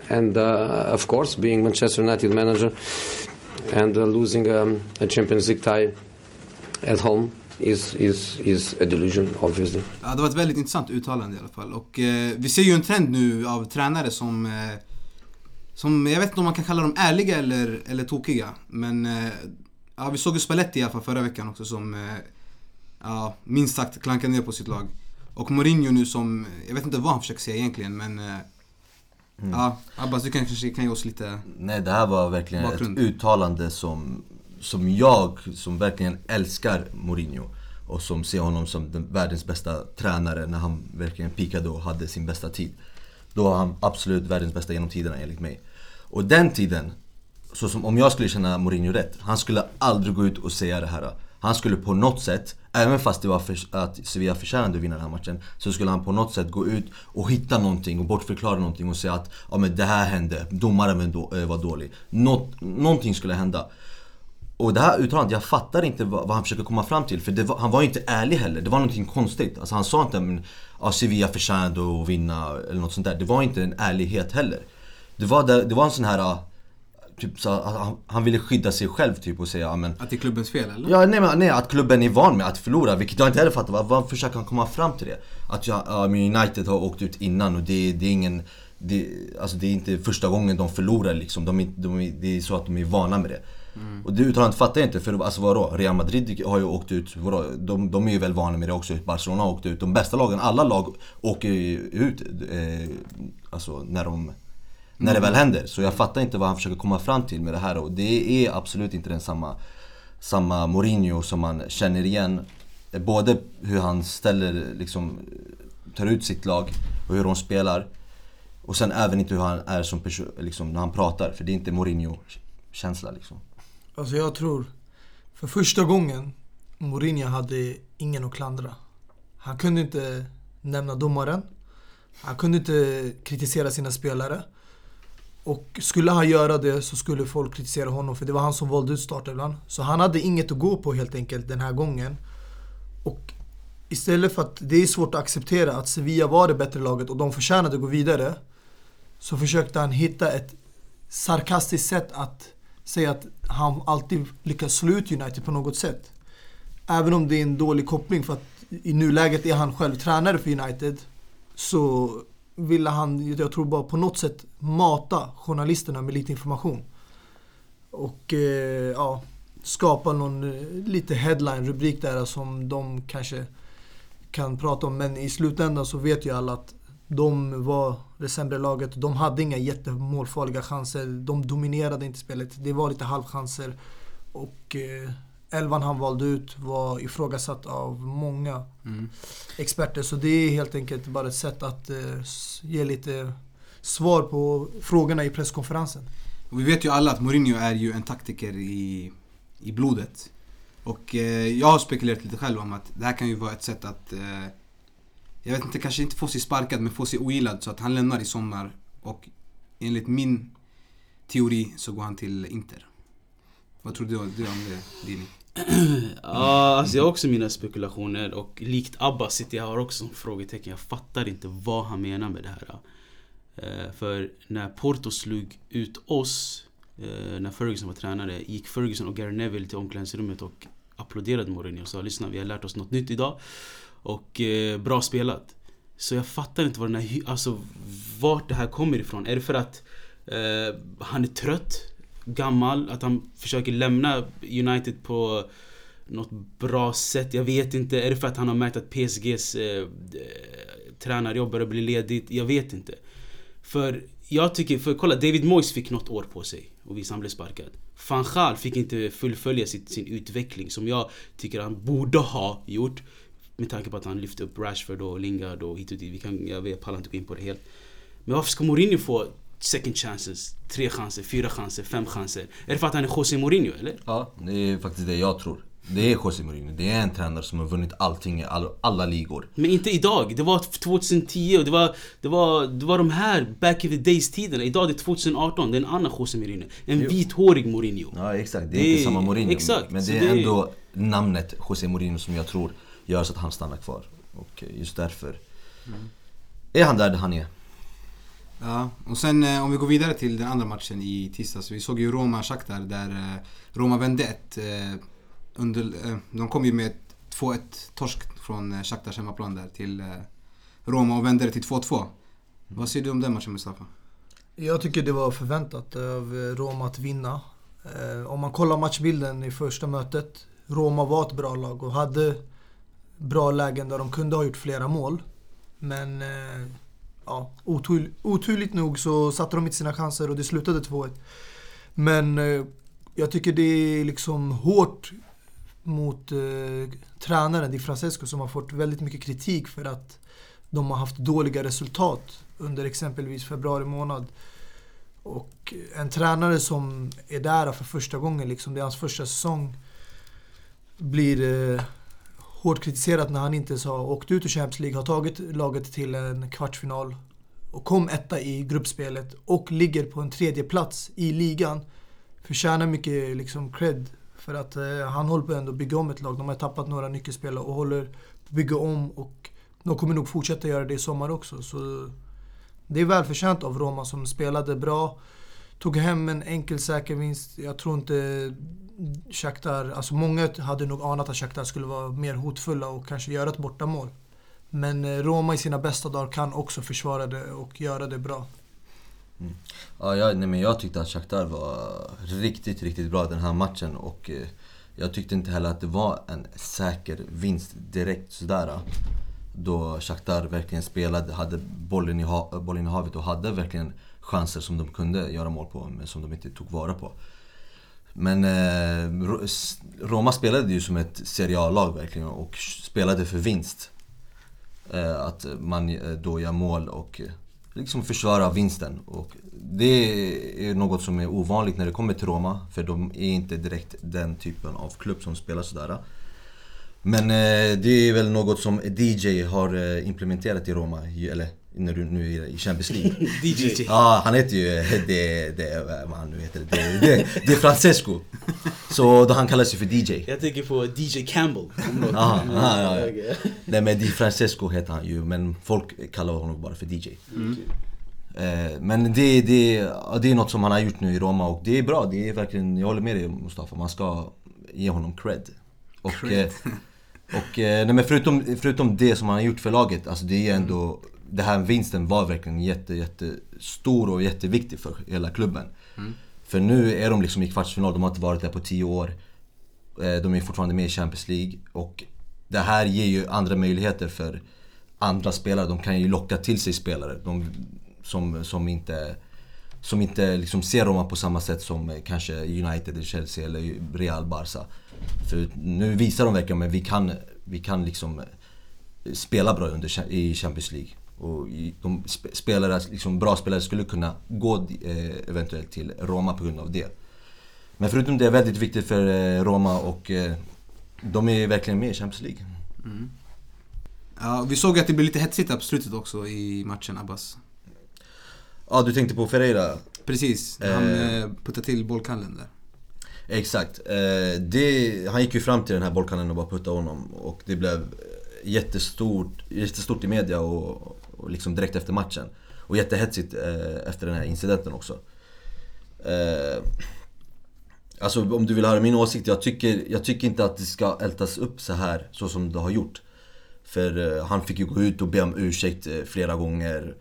Speaker 5: and uh, of course, being Manchester United manager and uh, losing um, a Champions League tie at home is, is, is a delusion obviously.
Speaker 1: Ja, det var ett väldigt intressant uttalande i alla fall. Och eh, vi ser ju en trend nu av tränare som eh, som, jag vet inte om man kan kalla dem ärliga eller, eller tokiga. Men eh, ja, vi såg ju Spalletti i alla fall förra veckan också som eh, ja, minst sagt klankade ner på sitt lag. Och Mourinho nu som, jag vet inte vad han försöker säga egentligen men eh, Mm. Ja, Abbas du kanske kan ge oss lite
Speaker 4: Nej det här var verkligen bakgrund. ett uttalande som, som jag, som verkligen älskar Mourinho och som ser honom som den, världens bästa tränare när han verkligen pikade och hade sin bästa tid. Då var han absolut världens bästa genom tiderna enligt mig. Och den tiden, så som om jag skulle känna Mourinho rätt, han skulle aldrig gå ut och säga det här. Han skulle på något sätt, även fast det var för, att Sevilla förtjänade att vinna den här matchen, så skulle han på något sätt gå ut och hitta någonting och bortförklara någonting och säga att ja, men det här hände, domaren var eh, dålig. Nå någonting skulle hända. Och det här uttalandet, jag fattar inte vad, vad han försöker komma fram till. För var, han var inte ärlig heller. Det var någonting konstigt. Alltså han sa inte att ja, Sevilla förtjänade att vinna eller något sånt där. Det var inte en ärlighet heller. Det var, det, det var en sån här Typ så han, han ville skydda sig själv typ och säga men
Speaker 1: Att det är klubbens fel eller?
Speaker 4: Ja nej men nej, att klubben är van med att förlora, vilket jag inte heller fattar. Vad, vad försöker han komma fram till det? Att ja, United har åkt ut innan och det, det är ingen det, alltså det är inte första gången de förlorar liksom. De, de, det är så att de är vana med det. Mm. Och det uttalandet fattar jag inte, för alltså vadå? Real Madrid har ju åkt ut, vadå? De, de är ju väl vana med det också. Barcelona har åkt ut. De bästa lagen, alla lag åker ju ut eh, alltså när de när det väl händer. Så jag fattar inte vad han försöker komma fram till med det här och det är absolut inte den samma, samma Mourinho som man känner igen. Både hur han ställer, liksom, tar ut sitt lag och hur de spelar. Och sen även inte hur han är som person, liksom, när han pratar, för det är inte Mourinho-känsla liksom.
Speaker 3: Alltså jag tror, för första gången Mourinho hade ingen att klandra. Han kunde inte nämna domaren. Han kunde inte kritisera sina spelare. Och skulle han göra det så skulle folk kritisera honom för det var han som valde ut startelvan. Så han hade inget att gå på helt enkelt den här gången. Och istället för att det är svårt att acceptera att Sevilla var det bättre laget och de förtjänade att gå vidare. Så försökte han hitta ett sarkastiskt sätt att säga att han alltid lyckas slå ut United på något sätt. Även om det är en dålig koppling för att i nuläget är han själv tränare för United. Så ville han, jag tror bara på något sätt mata journalisterna med lite information. Och eh, ja, skapa någon eh, lite headline-rubrik där som de kanske kan prata om. Men i slutändan så vet ju alla att de var det sämre laget. De hade inga jättemålfarliga chanser. De dominerade inte spelet. Det var lite halvchanser. Och eh, elvan han valde ut var ifrågasatt av många
Speaker 1: Mm.
Speaker 3: experter. Så det är helt enkelt bara ett sätt att eh, ge lite svar på frågorna i presskonferensen.
Speaker 1: Och vi vet ju alla att Mourinho är ju en taktiker i, i blodet. Och eh, jag har spekulerat lite själv om att det här kan ju vara ett sätt att, eh, jag vet inte, kanske inte få sig sparkad men få sig ogillad så att han lämnar i sommar. Och enligt min teori så går han till Inter. Vad tror du, du om det, Dini? <clears throat>
Speaker 2: Ja, alltså jag har också mina spekulationer och likt Abba sitter jag har också frågetecken. Jag fattar inte vad han menar med det här. Eh, för när Porto slog ut oss, eh, när Ferguson var tränare, gick Ferguson och Gary Neville till omklädningsrummet och applåderade Mourinho och sa lyssna vi har lärt oss något nytt idag och eh, bra spelat. Så jag fattar inte var den här, alltså vart det här kommer ifrån. Är det för att eh, han är trött, gammal, att han försöker lämna United på något bra sätt. Jag vet inte. Är det för att han har märkt att PSGs eh, eh, tränarjobb börjar bli ledigt? Jag vet inte. För jag tycker, för kolla David Moyes fick något år på sig och visst han blev sparkad. Fanchal fick inte fullfölja sitt, sin utveckling som jag tycker han borde ha gjort. Med tanke på att han lyfte upp Rashford och Lingard och hit och dit. Vi kan, jag vet, pallar inte gå in på det helt. Men varför ska Mourinho få second chances? Tre chanser, fyra chanser, fem chanser. Är det för att han är José Mourinho eller?
Speaker 4: Ja, det är faktiskt det jag tror. Det är José Mourinho. Det är en tränare som har vunnit allting i all, alla ligor.
Speaker 2: Men inte idag. Det var 2010 och det var, det var, det var de här back in the days tiderna. Idag är det 2018. Det är en annan José Mourinho. En vithårig Mourinho.
Speaker 4: Ja exakt, det är
Speaker 2: Det
Speaker 4: inte
Speaker 2: är-
Speaker 4: samma Mourinho.
Speaker 2: exakt,
Speaker 4: men är
Speaker 2: det är-
Speaker 4: ändå namnet José Mourinho som jag tror gör så att han stannar kvar. Och just därför är han där han är.
Speaker 1: Ja, och sen eh, om vi går vidare till den andra matchen i tisdags. Vi såg ju Roma-Shakhtar där eh, Roma vände ett eh, under, De kom ju med ett 2-1 torsk från Shakhtars hemmaplan där till Roma och vände det till 2-2. Vad säger du om den matchen Mustafa?
Speaker 3: Jag tycker det var förväntat av Roma att vinna. Om man kollar matchbilden i första mötet. Roma var ett bra lag och hade bra lägen där de kunde ha gjort flera mål. Men eh, ja, otur, oturligt nog så satte de inte sina chanser och det slutade 2-1. Men eh, jag tycker det är liksom hårt mot eh, tränaren Di Francesco som har fått väldigt mycket kritik för att de har haft dåliga resultat under exempelvis februari månad. Och en tränare som är där för första gången, liksom, det är hans första säsong, blir eh, hårt kritiserat när han inte ens har åkt ut ur Champions League, har tagit laget till en kvartsfinal och kom etta i gruppspelet och ligger på en tredje plats i ligan. Förtjänar mycket liksom cred för att eh, han håller på ändå att bygga om ett lag. De har tappat några nyckelspelare och håller på att bygga om och de kommer nog fortsätta göra det i sommar också. Så det är välförtjänt av Roma som spelade bra. Tog hem en enkel säker vinst. Jag tror inte Shakhtar, alltså många hade nog anat att Shakhtar skulle vara mer hotfulla och kanske göra ett bortamål. Men eh, Roma i sina bästa dagar kan också försvara det och göra det bra. Mm.
Speaker 4: Ja, jag, nej, men jag tyckte att Shakhtar var riktigt, riktigt bra den här matchen och eh, jag tyckte inte heller att det var en säker vinst direkt sådär. Eh, då Shakhtar verkligen spelade, hade bollen i, ha, bollen i havet och hade verkligen chanser som de kunde göra mål på men som de inte tog vara på. Men eh, Roma spelade ju som ett Serie A-lag verkligen och spelade för vinst. Eh, att man eh, då gör mål och eh, liksom försvara vinsten. Och det är något som är ovanligt när det kommer till Roma, för de är inte direkt den typen av klubb som spelar sådär. Men eh, det är väl något som DJ har eh, implementerat i Roma, eller när du nu är i Champions League. <laughs>
Speaker 2: DJ.
Speaker 4: Ja, han heter ju det, det, vad han nu heter, det, det, det är Francesco. Så då han kallar sig för DJ.
Speaker 2: Jag tänker på DJ Campbell. <laughs>
Speaker 4: Aha, aha, ja, ja. Nej men Di Francesco heter han ju, men folk kallar honom bara för DJ. Eh, men det, det, det är något som han har gjort nu i Roma och det är bra, det är verkligen, jag håller med dig Mustafa, man ska ge honom cred. Och,
Speaker 1: Cred.
Speaker 4: eh, och eh, nej, men förutom, förutom det som han har gjort för laget, alltså det är ändå, det här vinsten var verkligen jätte, jätte stor och jätteviktig för hela klubben. För nu är de liksom i kvartsfinal, de har inte varit där på 10 år. Eh, De är fortfarande med i Champions League och det här ger ju andra möjligheter för andra spelare. De kan ju locka till sig spelare de, som, som inte, som inte liksom ser Roma på samma sätt som eh, kanske United, eller Chelsea eller Real Barca. För nu visar de verkligen att vi kan, vi kan liksom eh, spela bra under, i Champions League. Och de sp- spelare, liksom bra spelare skulle kunna gå eh, eventuellt till Roma på grund av det. Men förutom det är väldigt viktigt för eh, Roma och eh, de är verkligen med i Champions League.
Speaker 1: Ja, vi såg att det blev lite hetsigt här på slutet också i matchen Abbas.
Speaker 4: Ja, du tänkte på Ferreira?
Speaker 1: Precis, han
Speaker 4: Eh.
Speaker 1: puttade till bollkallen där.
Speaker 4: Exakt. Eh, det, han gick ju fram till den här bollkanalen och bara puttade honom och det blev jättestort, jättestort i media och, och liksom direkt efter matchen. Och jättehetsigt eh, efter den här incidenten också. Eh, alltså om du vill höra min åsikt, jag tycker, jag tycker inte att det ska ältas upp så här så som det har gjort. För eh, han fick ju gå ut och be om ursäkt eh, flera gånger.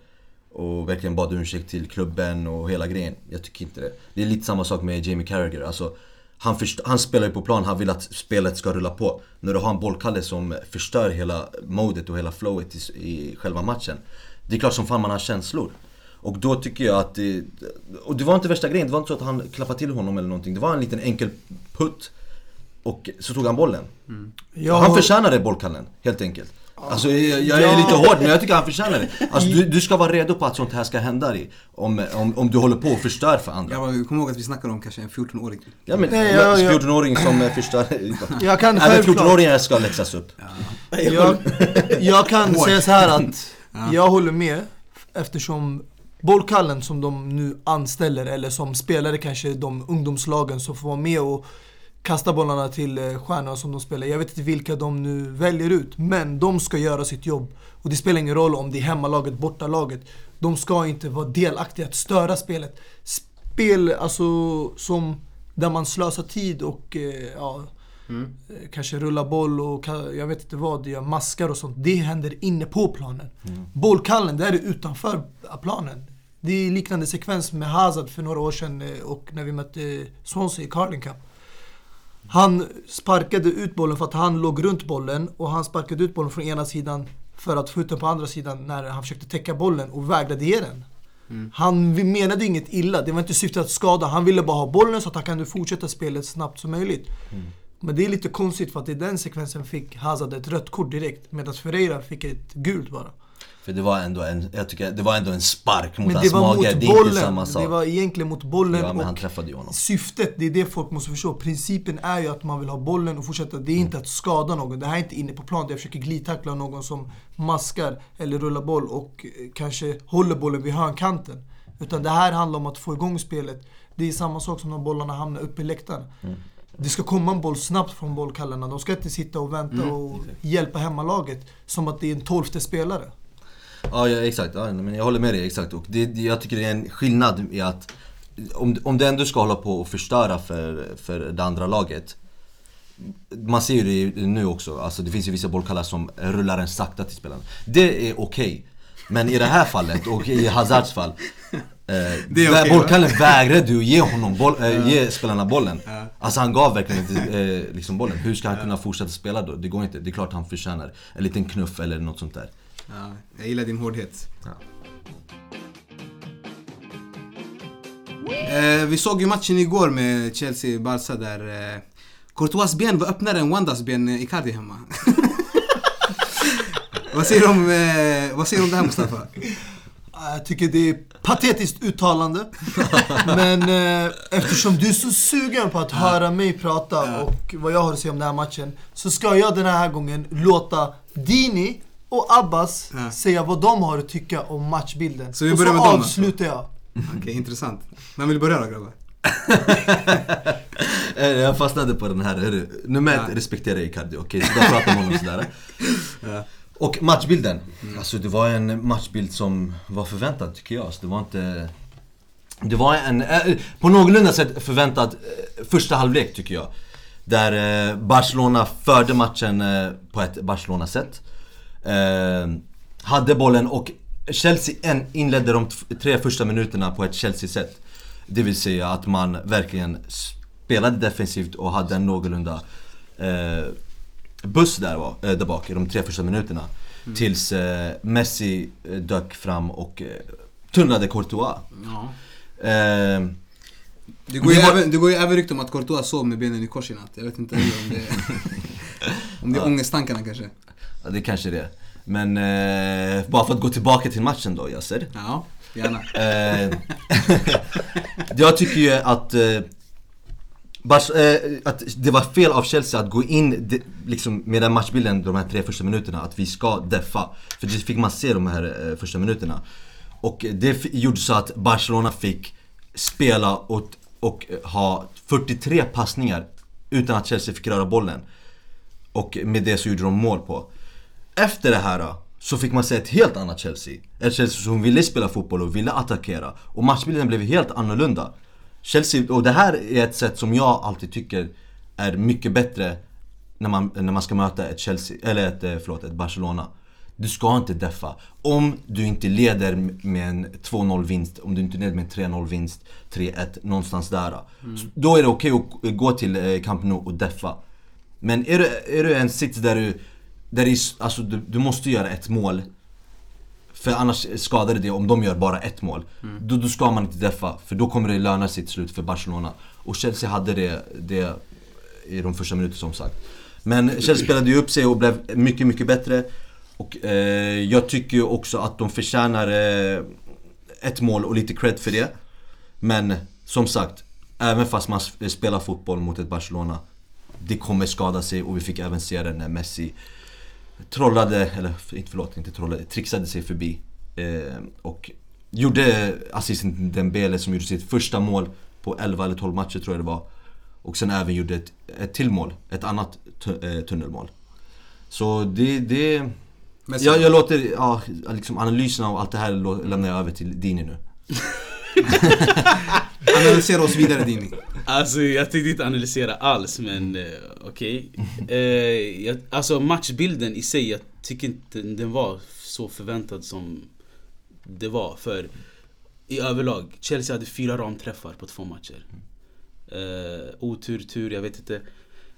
Speaker 4: Och verkligen bad ursäkt till klubben och hela grejen. Jag tycker inte det. Det är lite samma sak med Jamie Carragher. Alltså, han, han spelar ju på plan, han vill att spelet ska rulla på. När du har en bollkalle som förstör hela modet och hela flowet i, i själva matchen. Det är klart som fan man har känslor. Och då tycker jag att det, Och det var inte värsta grejen, det var inte så att han klappade till honom eller någonting. Det var en liten enkel putt. Och så tog han bollen.
Speaker 3: Jag
Speaker 4: Han
Speaker 3: har-
Speaker 4: förtjänar det bollkallen, helt enkelt. Alltså jag, jag är
Speaker 3: Ja.
Speaker 4: lite hård men jag tycker han förtjänar det. Alltså du, du ska vara redo på att sånt här ska hända dig. Om, om, om du håller på och förstör för andra.
Speaker 1: Jag bara, kom ihåg att vi snackar om kanske en 14-åring.
Speaker 4: Ja men,
Speaker 3: Nej, jag- jag-
Speaker 4: 14-åring som eh, förstör... <laughs>
Speaker 3: Jag kan
Speaker 4: Även
Speaker 3: självklart-
Speaker 4: 14-åringar ska läxas upp.
Speaker 3: Jag, jag kan säga så här att <laughs> jag håller med eftersom bollkallen som de nu anställer eller som spelare kanske de ungdomslagen som får vara med och kasta bollarna till eh, stjärnorna som de spelar. Jag vet inte vilka de nu väljer ut, men de ska göra sitt jobb. Och det spelar ingen roll om det är hemmalaget, bortalaget. De ska inte vara delaktiga att störa spelet. Spel, alltså som där man slösar tid och eh, ja, eh, kanske rulla boll och jag vet inte vad, gör maskar och sånt. Det händer inne på planen. Bollkallen, det är utanför planen. Det är liknande sekvens med Hazard för några år sedan och när vi mötte Swansea i Carling Cup. Han sparkade ut bollen för att han låg runt bollen och han sparkade ut bollen från ena sidan för att få ut den på andra sidan när han försökte täcka bollen och vägrade ge den. Han vi- menade inget illa, det var inte syftet att skada. Han ville bara ha bollen så att han kunde fortsätta spelet snabbt som möjligt. Men det är lite konstigt för att i den sekvensen fick Hazard ett rött kort direkt medan Ferreira fick ett gult bara.
Speaker 4: För det var ändå en, jag tycker, det var ändå en spark mot hans mage. det är inte
Speaker 3: bollen.
Speaker 4: samma sak.
Speaker 3: Det var egentligen mot bollen
Speaker 4: Ja, men han träffade ju honom.
Speaker 3: syftet, det är det folk måste förstå. Principen är ju att man vill ha bollen och fortsätta. Det är inte att skada någon. Det här är inte inne på plan jag försöker glidtackla någon som maskar eller rullar boll och eh, kanske håller bollen vid hörnkanten. Utan det här handlar om att få igång spelet. Det är samma sak som när bollarna hamnar uppe i läktaren. Det ska komma en boll snabbt från bollkallarna. De ska inte sitta och vänta och hjälpa hemmalaget som att det är en tolfte spelare.
Speaker 4: Ja, ja exakt. Ja, men jag håller med dig, exakt. Och det, jag tycker det är en skillnad i att om, om du ändå ska hålla på och förstöra för, för det andra laget. Man ser ju det nu också, alltså det finns ju vissa bollkallar som rullar en sakta till spelarna. Det är okej. Men i det här fallet, och i Hazards fall. Eh,
Speaker 1: okej,
Speaker 4: bollkallen vägrade ju ge honom boll, eh, ge spelarna bollen. Alltså han gav verkligen inte eh, liksom bollen. Hur ska han kunna fortsätta spela då? Det går inte. Det är klart han förtjänar en liten knuff eller något sånt där.
Speaker 1: Ja, jag gillar din hårdhet. Eh, vi såg ju matchen igår med Chelsea-Barca där eh, Courtois ben var öppnare än Wandas ben eh, Icardi hemma. <laughs> vad, säger du om, eh, vad säger du om det här Mustafa?
Speaker 3: Jag tycker det är patetiskt uttalande. Men eh, eftersom du är så sugen på att höra mig prata och vad jag har att säga om den här matchen. Så ska jag den här gången låta Dini och Abbas
Speaker 1: Ja.
Speaker 3: säga vad de har att tycka om matchbilden.
Speaker 1: Så vi
Speaker 3: och
Speaker 1: börjar
Speaker 3: så
Speaker 1: med dem alltså?
Speaker 3: avslutar jag. <laughs>
Speaker 1: Okej, intressant. Vem vill börja då grabbar? <laughs>
Speaker 4: Eh, Jag fastnade på den här, hörru. Nummer ett,
Speaker 1: Ja.
Speaker 4: respektera Icardi, okej? Så där pratar man om sådär. <laughs>
Speaker 1: Ja.
Speaker 4: Och matchbilden. Alltså det var en matchbild som var förväntad tycker jag. Så det var inte... Det var en, eh, på någorlunda sätt förväntad eh, första halvlek tycker jag. Där eh, Barcelona förde matchen eh, på ett Barcelona-sätt. Eh, hade bollen och Chelsea inledde de tre första minuterna på ett Chelsea-sätt. Det vill säga att man verkligen spelade defensivt och hade en någorlunda eh, buss där, var, eh, där bak i de tre första minuterna. Tills eh, Messi eh, dök fram och eh, tunnlade Courtois.
Speaker 2: Ja.
Speaker 4: Eh,
Speaker 1: Det går, ju
Speaker 4: var-
Speaker 1: även, det går ju även rykte om att Courtois sov med benen i kors i natt. Jag vet inte om det är... <laughs> om det är ångesttankarna kanske.
Speaker 4: ja, det kanske det är. Men eh, bara för att gå tillbaka till matchen då Yasser.
Speaker 1: Ja, gärna.
Speaker 4: Eh, <laughs> jag tycker ju att, eh, Bars, eh, att det var fel av Chelsea att gå in de, liksom, med den matchbilden de här tre första minuterna, att vi ska deffa. För det fick man se de här eh, första minuterna. Och det gjorde så att Barcelona fick spela och, och eh, ha 43 passningar utan att Chelsea fick röra bollen. Och med det så gjorde de mål på. Efter det här då, så fick man se ett helt annat Chelsea. Ett Chelsea som ville spela fotboll och ville attackera. Och matchbilden blev helt annorlunda. Chelsea, och det här är ett sätt som jag alltid tycker är mycket bättre när man, när man ska möta ett Chelsea, eller ett, eh, förlåt, ett Barcelona. Du ska inte deffa. Om du inte leder med en 2-0 vinst, om du inte leder med en 3-0 vinst, 3-1, någonstans där. Så Då är det okej att gå till eh, Camp Nou och deffa. Men är du, är du en sits där du, där s- alltså du, du måste göra ett mål För annars skadar det det om de gör bara ett mål då, då ska man inte deffa, för då kommer det löna sig till slut för Barcelona Och Chelsea hade det, det i de första minuterna som sagt Men Chelsea spelade ju upp sig och blev mycket, mycket bättre och eh, jag tycker ju också att de förtjänar eh, ett mål och lite cred för det. Men som sagt, även fast man spelar fotboll mot ett Barcelona Det kommer skada sig och vi fick även se det när Messi trollade, eller inte förlåt, inte trollade, trixade sig förbi eh, Och gjorde assisten Dembele som gjorde sitt första mål på 11 eller 12 matcher tror jag det var Och sen även gjorde ett, ett till mål, ett annat eh, tunnelmål. Så det, det
Speaker 1: Messi.
Speaker 4: jag, jag låter, ja, liksom analyserna och allt det här lämnar jag över till Dini nu <laughs>
Speaker 1: Analysera oss vidare Dini.
Speaker 2: Alltså jag tänkte inte analysera alls men eh, okej. <laughs> Eh, jag- alltså matchbilden i sig, jag tycker inte den var så förväntad som det var. För i överlag, Chelsea hade fyra ramträffar på två matcher. Eh, otur, tur, jag vet inte.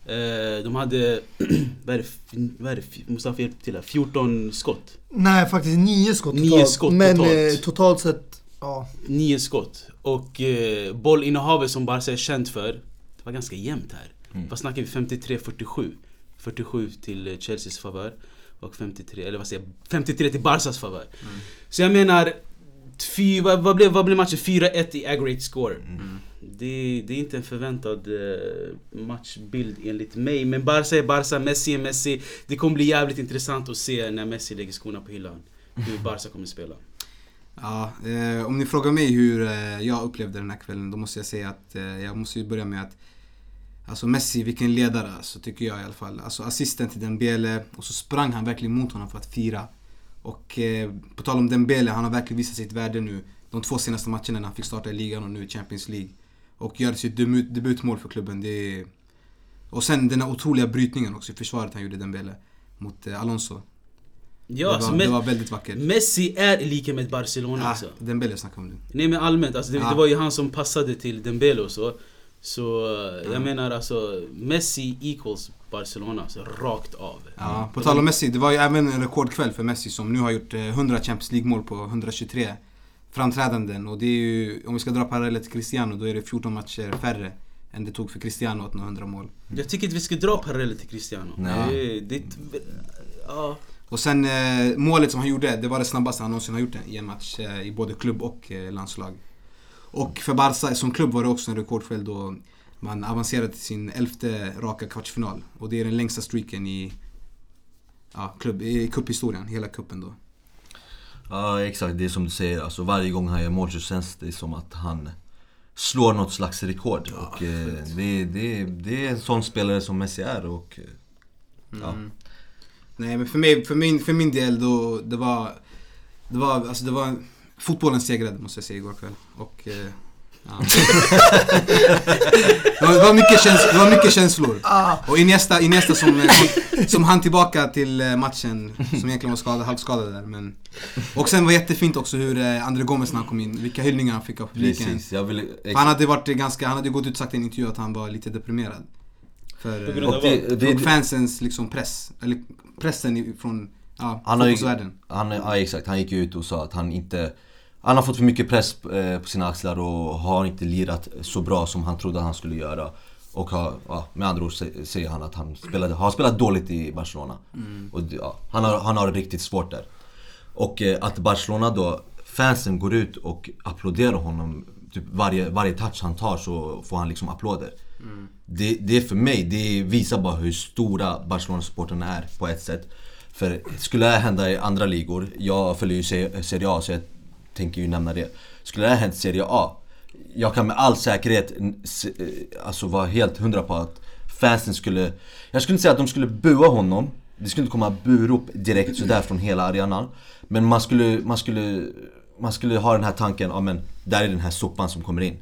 Speaker 2: Eh, de hade, <clears throat> vad är det, f- vad är det, Mustafa hjälp till här, 14 skott.
Speaker 3: Nej, faktiskt nio skott totalt.
Speaker 2: Skott
Speaker 3: men
Speaker 2: totalt.
Speaker 3: Eh, totalt sett, ja.
Speaker 2: Nio skott. Och eh, bollinnehavet som Barca är känt för, det var ganska jämnt här.
Speaker 4: Mm.
Speaker 2: Vad snackar vi? 53-47. 47 till eh, Chelseas favör. Och 53, eller vad säger jag? 53 till Barcas favör. Så jag menar, fy, vad, vad, blev, vad blev matchen? 4-1 i aggregate score. Det, det är inte en förväntad eh, matchbild enligt mig. Men Barca är Barca, Messi är Messi. Det kommer bli jävligt intressant att se när Messi lägger skorna på hyllan. Hur <laughs> Barca kommer spela.
Speaker 1: Ja, eh, om ni frågar mig hur eh, jag upplevde den här kvällen, då måste jag säga att eh, jag måste ju börja med att Alltså Messi, vilken ledare alltså, tycker jag i alla fall. Alltså assisten till Dembele och så sprang han verkligen mot honom för att fira. Och eh, på tal om Dembele, han har verkligen visat sitt värde nu. De två senaste matcherna när han fick starta i ligan och nu i Champions League. Och gör sitt debut, debutmål för klubben. Det är... Och sen den här otroliga brytningen också i försvaret han gjorde Dembele. Mot eh, Alonso.
Speaker 2: Ja,
Speaker 1: det,
Speaker 2: alltså,
Speaker 1: var,
Speaker 2: Me-
Speaker 1: det var väldigt vackert.
Speaker 2: Messi är lika med Barcelona
Speaker 1: Ah,
Speaker 2: alltså.
Speaker 1: Dembele snackar om nu.
Speaker 2: Nej men allmänt, alltså, det,
Speaker 1: Ja.
Speaker 2: det var ju han som passade till Dembele och så. Så eh,
Speaker 1: Ja.
Speaker 2: jag menar alltså, Messi equals Barcelona, alltså rakt av.
Speaker 1: Ja, på tal om Messi, det var ju även en rekordkväll för Messi som nu har gjort eh, 100 Champions League-mål på 123 framträdanden. Och det är ju, om vi ska dra paralleller till Cristiano, då är det 14 matcher färre än det tog för Cristiano att nå 100 mål.
Speaker 2: Jag tycker inte vi ska dra paralleller till Cristiano.
Speaker 4: Nej.
Speaker 2: Det, det, ja.
Speaker 1: Och sen eh, målet som han gjorde, det var det snabbaste han någonsin har gjort i en match eh, i både klubb och eh, landslag. Och för Barca som klubb var det också en rekordkväll då man avancerade till sin elfte raka kvartsfinal. Och det är den längsta streaken i ja, klubb, i cuphistorien, hela kuppen då.
Speaker 4: Ja exakt, det är som du säger. Alltså, varje gång han gör mål så känns det som att han slår något slags rekord. och eh, det, det, det är en sån spelare som Messi är. Och, eh, ja.
Speaker 1: Nej men för mig, för min, för min del då, det var, det var, alltså det var, fotbollen segrade måste jag säga igår kväll. Och, eh, ja. det, var, mycket käns, det var mycket känslor. Och Iniesta, Iniesta som, eh, som, som hann tillbaka till eh, matchen, som egentligen var skadad, halvskadad där. Men, och sen var det jättefint också hur eh, André Gomes när han kom in, vilka hyllningar han fick av publiken.
Speaker 4: Precis, jag vill...
Speaker 1: Han hade varit ganska, han hade gått ut och sagt i en intervju att han var lite deprimerad. För,
Speaker 4: och det, det,
Speaker 1: och fansens liksom press, eller pressen från ja,
Speaker 4: Han har ju,
Speaker 1: fotbollsvärlden.
Speaker 4: han, ja exakt, han gick ut och sa att han inte Han har fått för mycket press eh, på sina axlar och har inte lirat så bra som han trodde han skulle göra. Och har, ja, med andra ord sä- säger han att han spelade, har spelat dåligt i Barcelona. Och, det- ja, han, har, han har det riktigt svårt där. Och eh, att Barcelona då, fansen går ut och applåderar honom Typ varje, varje touch han tar så får han liksom applåder. Det, det är för mig, det visar bara hur stora Barcelona-supportrarna är på ett sätt. För skulle det här hända i andra ligor, jag följer ju Se- Serie A så jag tänker ju nämna det. Skulle det här hänt Serie A? Jag kan med all säkerhet eh, alltså vara helt hundra på att fansen skulle Jag skulle inte säga att de skulle bua honom. Det skulle inte komma burop direkt sådär från hela arenan. Men man skulle, man skulle, man skulle ha den här tanken, ja men där är den här sopan som kommer in.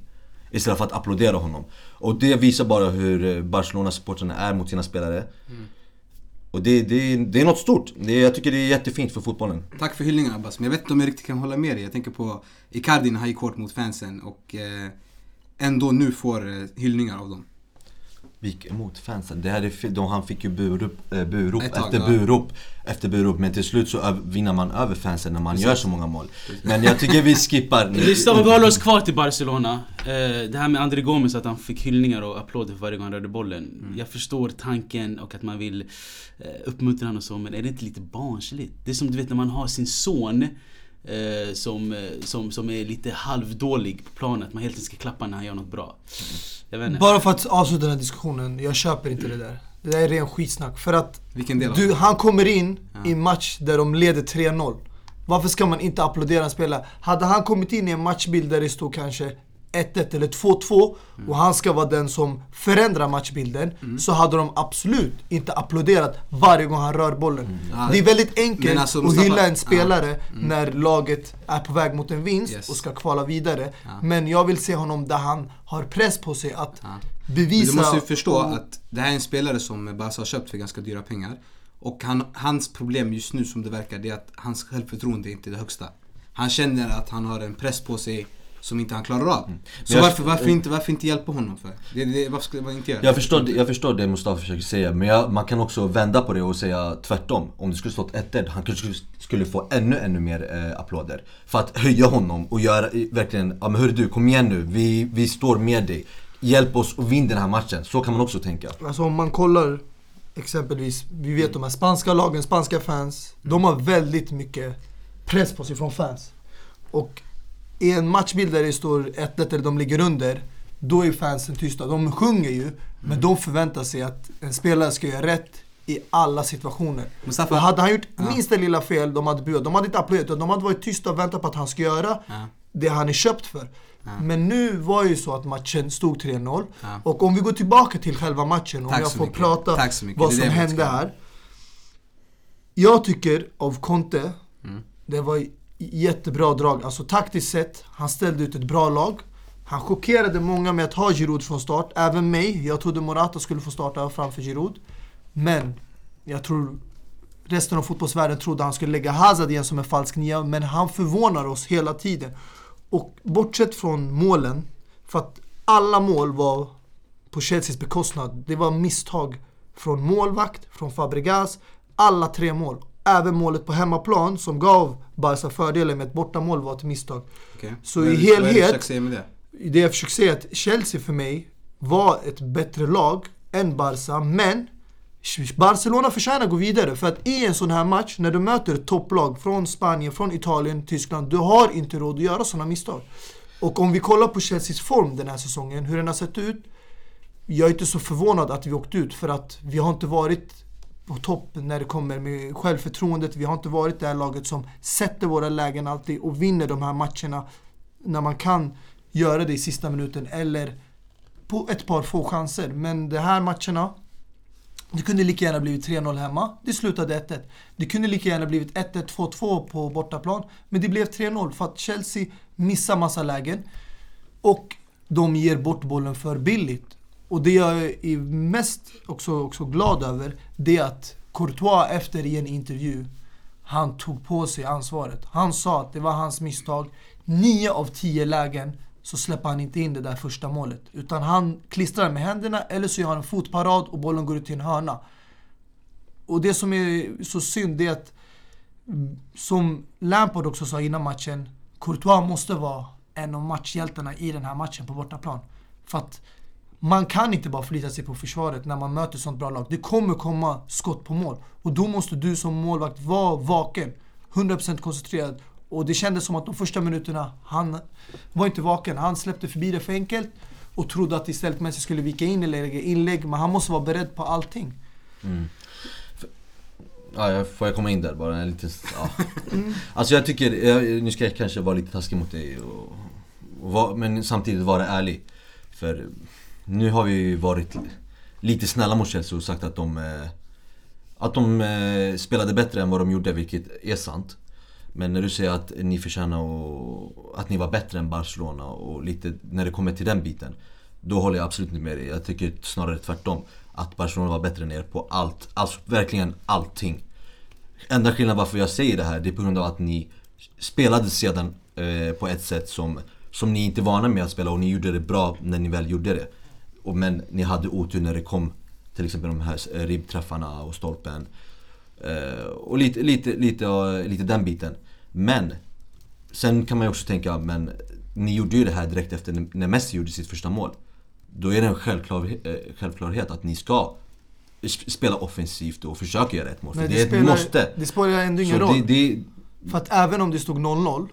Speaker 4: Istället för att applådera honom. Och det visar bara hur eh, Barcelona-supportrarna är mot sina spelare. Mm. Och det, det, det är något stort. Det, jag tycker det är jättefint för fotbollen.
Speaker 1: Tack för hyllningen Abbas, men jag vet inte om jag riktigt kan hålla med dig. Jag tänker på Icardi när han gick hårt mot fansen och eh, ändå nu får eh, hyllningar av dem.
Speaker 4: Vi gick emot fansen. Det här är, fi- de, han fick ju burop, eh, burop
Speaker 1: tag,
Speaker 4: efter
Speaker 1: ja.
Speaker 4: burop efter burop. Men till slut så vinner man över fansen när man gör så många mål. Men jag tycker vi skippar.
Speaker 2: Lyssna, om vi håller oss kvar till Barcelona. Eh, det här med André Gomes, att han fick hyllningar och applåder för varje gång han rörde bollen. Jag förstår tanken och att man vill eh, uppmuntra honom och så, men är det inte lite barnsligt? Det är som du vet när man har sin son eh, som, eh, som, som är lite halvdålig på planet. Man helt enkelt ska klappa när han gör något bra. Jag vet inte.
Speaker 3: Bara för att avsluta den här diskussionen, jag köper inte det där. Det där är ren skitsnack. För att
Speaker 1: Vilken del av
Speaker 3: du, han kommer in
Speaker 1: Ja.
Speaker 3: i en match där de leder 3-0. Varför ska man inte applådera en spelare? Hade han kommit in i en matchbild där det stod kanske 1-1 eller 2-2
Speaker 1: Mm.
Speaker 3: och han ska vara den som förändrar matchbilden så hade de absolut inte applåderat varje gång han rör bollen.
Speaker 1: Ja,
Speaker 3: det är väldigt enkelt
Speaker 1: alltså,
Speaker 3: att
Speaker 1: Mustafa-
Speaker 3: hylla en spelare när laget är på väg mot en vinst
Speaker 1: Yes.
Speaker 3: och ska kvala vidare.
Speaker 1: Ja.
Speaker 3: Men jag vill se honom där han har press på sig att
Speaker 1: Ja.
Speaker 3: bevisa...
Speaker 1: Men du måste ju förstå
Speaker 3: och-
Speaker 1: att det här är en spelare som Barca har köpt för ganska dyra pengar. Och han, hans problem just nu som det verkar, det är att hans självförtroende är inte det högsta. Han känner att han har en press på sig som inte han klarar av. Så
Speaker 4: jag-
Speaker 1: varför, varför, inte, varför inte hjälpa honom för? Det, det, varför skulle man inte göra?
Speaker 4: Jag förstår, det- jag förstår det Mustafa försöker säga, men jag, man kan också vända på det och säga tvärtom. Om det skulle stått 1-1, han kanske skulle- få ännu, ännu mer eh, applåder. För att höja honom och göra verkligen, ja men hörru du, kom igen nu, vi, vi står med dig. Hjälp oss och vinn den här matchen. Så kan man också tänka.
Speaker 3: Alltså om man kollar exempelvis, vi vet de här spanska lagen, spanska fans. De har väldigt mycket press på sig från fans. Och i en matchbild där det står 1-1 eller de ligger under, då är fansen tysta. De sjunger ju, men de förväntar sig att en spelare ska göra rätt i alla situationer.
Speaker 1: Mustafa-
Speaker 3: hade han gjort
Speaker 1: Ja.
Speaker 3: minsta lilla fel, de hade buat. De hade inte applåderat, utan de hade varit tysta och väntat på att han ska göra
Speaker 1: Ja.
Speaker 3: det han är köpt för.
Speaker 1: Ja.
Speaker 3: Men nu var ju så att matchen stod 3-0.
Speaker 1: Ja.
Speaker 3: Och om vi går tillbaka till själva matchen, om jag får
Speaker 1: mycket.
Speaker 3: prata vad
Speaker 1: Det
Speaker 3: som
Speaker 1: det
Speaker 3: hände här. Jag tycker av Conte,
Speaker 1: Mm.
Speaker 3: det var jättebra drag. Alltså taktiskt sett, han ställde ut ett bra lag. Han chockerade många med att ha Giroud från start, även mig. Jag trodde Morata skulle få starta framför Giroud. Men jag tror resten av fotbollsvärlden trodde han skulle lägga Hazard igen som en falsk nia, men han förvånar oss hela tiden. Och bortsett från målen, för att alla mål var på Chelseas bekostnad. Det var misstag från målvakt, från Fabregas, alla tre mål. Även målet på hemmaplan som gav Barca fördelen med ett bortamål var ett misstag.
Speaker 1: Okej.
Speaker 3: Så
Speaker 1: är
Speaker 3: i helhet-
Speaker 1: det?
Speaker 3: Det jag försöker säga är att Chelsea för mig var ett bättre lag än Barca, men Barcelona förtjänar att gå vidare för att i en sån här match, när du möter topplag från Spanien, från Italien, Tyskland, du har inte råd att göra såna misstag. Och om vi kollar på Chelseas form den här säsongen, hur den har sett ut. Jag är inte så förvånad att vi åkt ut för att vi har inte varit på topp när det kommer med självförtroendet. Vi har inte varit det här laget som sätter våra lägen alltid och vinner de här matcherna när man kan göra det i sista minuten eller på ett par få chanser. Men de här matcherna, det kunde lika gärna blivit 3-0 hemma. Det slutade 1-1. Det kunde lika gärna blivit 1-1, 2-2 på bortaplan. Men det blev 3-0 för att Chelsea missar massa lägen. Och de ger bort bollen för billigt. Och det jag är mest också, också glad över, det är att Courtois efter i en intervju, han tog på sig ansvaret. Han sa att det var hans misstag. Nio av tio lägen så släpper han inte in det där första målet. Utan han klistrar med händerna eller så gör han en fotparad och bollen går ut till en hörna. Och det som är så synd det är att, mm, som Lampard också sa innan matchen, Courtois måste vara en av matchhjältarna i den här matchen på bortaplan. För att man kan inte bara förlita sig på försvaret när man möter sånt bra lag. Det kommer komma skott på mål. Och då måste du som målvakt vara vaken. 100% koncentrerad. Och det kändes som att de första minuterna, han var inte vaken. Han släppte förbi det för enkelt och trodde att istället Messi skulle vika in eller lägga inlägg. Men han måste vara beredd på allting.
Speaker 4: Mm. Ja, får jag komma in där bara? En liten, ja. <laughs> Alltså jag tycker, jag, nu ska jag kanske vara lite taskig mot dig och, och var, men samtidigt vara ärlig. För nu har vi varit lite snälla mot Chelsea och sagt att de, eh, att de eh, spelade bättre än vad de gjorde, vilket är sant. Men när du säger att ni förtjänar och, att ni var bättre än Barcelona och lite när det kommer till den biten. Då håller jag absolut inte med dig. Jag tycker snarare tvärtom. Att Barcelona var bättre än er på allt. Alltså verkligen allting. Enda skillnaden varför jag säger det här, det är på grund av att ni spelade sedan eh, på ett sätt som, som ni inte är vana med att spela och ni gjorde det bra när ni väl gjorde det. Och, men ni hade otur när det kom till exempel de här eh, ribbträffarna och stolpen. Eh, och lite, lite, lite, lite den biten. Men sen kan man ju också tänka, men ni gjorde ju det här direkt efter när Messi gjorde sitt första mål. Då är det en självklar, eh, självklarhet att ni ska spela offensivt och försöka göra ett mål.
Speaker 3: Men
Speaker 4: för
Speaker 3: det,
Speaker 4: det,
Speaker 3: spelar,
Speaker 4: måste.
Speaker 3: det spelar ändå ingen roll.
Speaker 4: det, det,
Speaker 3: För att även om det stod 0-0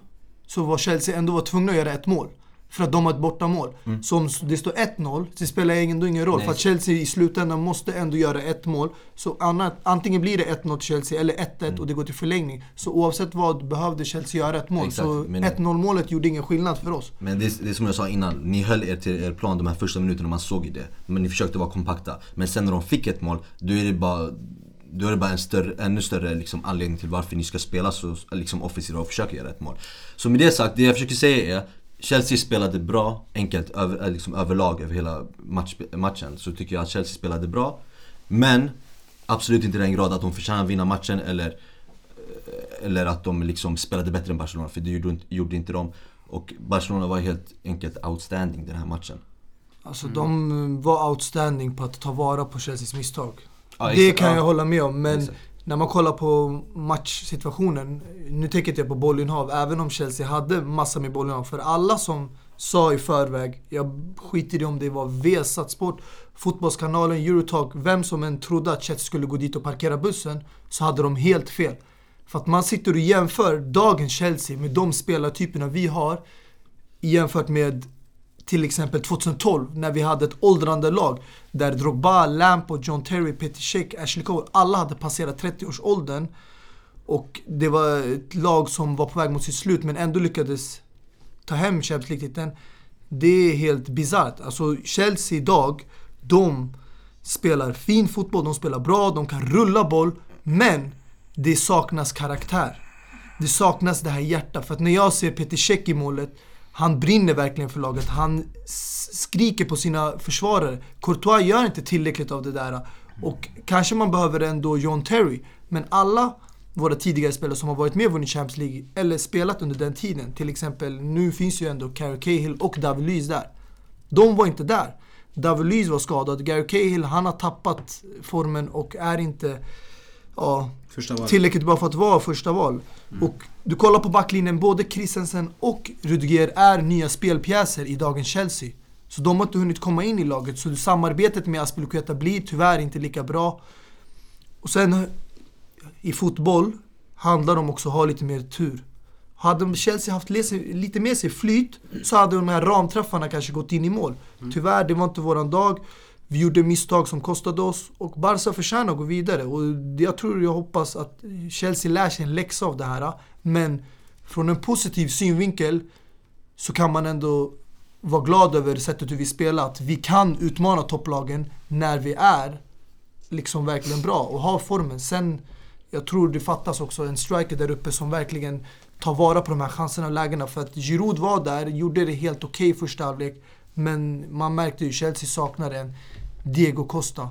Speaker 3: så var Chelsea ändå var tvungna att göra ett mål. För att de har ett bortamål. Så om det står 1-0, så spelar det ändå ingen roll.
Speaker 4: Mm. Nej.
Speaker 3: För att Chelsea i slutändan måste ändå göra ett mål. Så annat, antingen blir det 1-0 till Chelsea eller 1-1 och det går till förlängning. Så oavsett vad behövde Chelsea göra ett mål.
Speaker 4: Exakt,
Speaker 3: så
Speaker 4: men-
Speaker 3: 1-0 målet gjorde ingen skillnad för oss.
Speaker 4: Men det, är- det är som jag sa innan, ni höll er till er plan de här första minuterna man såg det. Men ni försökte vara kompakta. Men sen när de fick ett mål, då är det bara då är det bara en större, ännu större liksom, anledning till varför ni ska spela så liksom, offensivt och försöka göra ett mål. Så med det sagt, det jag försöker säga är Chelsea spelade bra, enkelt, över, eh, liksom, överlag över hela match, matchen. Så tycker jag att Chelsea spelade bra. Men absolut inte i den grad att de förtjänar att vinna matchen eller eller att de liksom spelade bättre än Barcelona, för det gjorde, inte- gjorde inte de. Och Barcelona var helt enkelt outstanding den här matchen.
Speaker 3: Alltså de var outstanding på att ta vara på Chelseas misstag.
Speaker 4: Ja,
Speaker 3: det kan
Speaker 4: ja.
Speaker 3: jag hålla med om. Men
Speaker 4: Exakt
Speaker 3: när man kollar på matchsituationen. Nu tänker inte jag på bollinnehav, även om Chelsea hade massa med bollinnehav. För alla som sa i förväg, jag skiter i om det var Vesat Sport, Fotbollskanalen, Eurotalk, vem som än trodde att Chelsea skulle gå dit och parkera bussen, så hade de helt fel. För att man sitter och jämför dagens Chelsea med de spelartyperna vi har jämfört med till exempel 2012 när vi hade ett åldrande lag där Drogba, Lampo, John Terry, Petty Cech, Ashley Cole, alla hade passerat 30-årsåldern. Och det var ett lag som var på väg mot sitt slut men ändå lyckades ta hem Champions League-titeln. Det är helt bisarrt. Alltså Chelsea idag, de spelar fin fotboll, de spelar bra, de kan rulla boll. Men det saknas karaktär. Det saknas det här hjärtat. För att när jag ser Peter Cech i målet, han brinner verkligen för laget. Han skriker på sina försvarare. Courtois gör inte tillräckligt av det där. Och kanske man behöver ändå John Terry. Men alla våra tidigare spelare som har varit med och vunnit Champions League eller spelat under den tiden. Till exempel, nu finns ju ändå Gary Cahill och David Luiz där. De var inte där. David Luiz var skadad. Gary Cahill, han har tappat formen och är inte ja, tillräckligt bra för att vara första val. Och du kollar på backlinjen, både Christensen och Rudiger är nya spelpjäser i dagens Chelsea. Så de har inte hunnit komma in i laget, så samarbetet med Aspilicueta blir tyvärr inte lika bra. Och sen i fotboll handlar det om också att ha lite mer tur. Hade Chelsea haft lite- med sig flyt så hade de här ramträffarna kanske gått in i mål. Tyvärr, det var inte våran dag. Vi gjorde misstag som kostade oss och Barca förtjänar att gå vidare. Och jag tror, jag hoppas att Chelsea lär sig en läxa av det här. Men från en positiv synvinkel så kan man ändå vara glad över sättet hur vi spelat. Vi kan utmana topplagen när vi är liksom verkligen bra och har formen. Sen, jag tror det fattas också en striker där uppe som verkligen tar vara på de här chanserna och lägena. För att Giroud var där, gjorde det helt okej okay första halvlek. Men man märkte ju Chelsea saknar en Diego Costa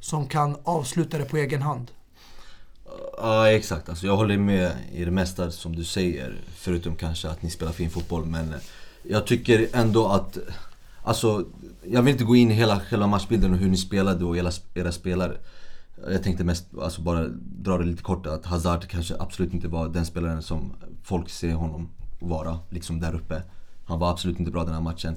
Speaker 3: som kan avsluta det på egen hand.
Speaker 4: Ja exakt, alltså jag håller med i det mesta som du säger. Förutom kanske att ni spelar fin fotboll. Men jag tycker ändå att... Alltså, jag vill inte gå in i hela själva matchbilden och hur ni spelade och era, era spelare. Jag tänkte mest alltså bara dra det lite kort att Hazard kanske absolut inte var den spelaren som folk ser honom vara, liksom där uppe. Han var absolut inte bra den här matchen.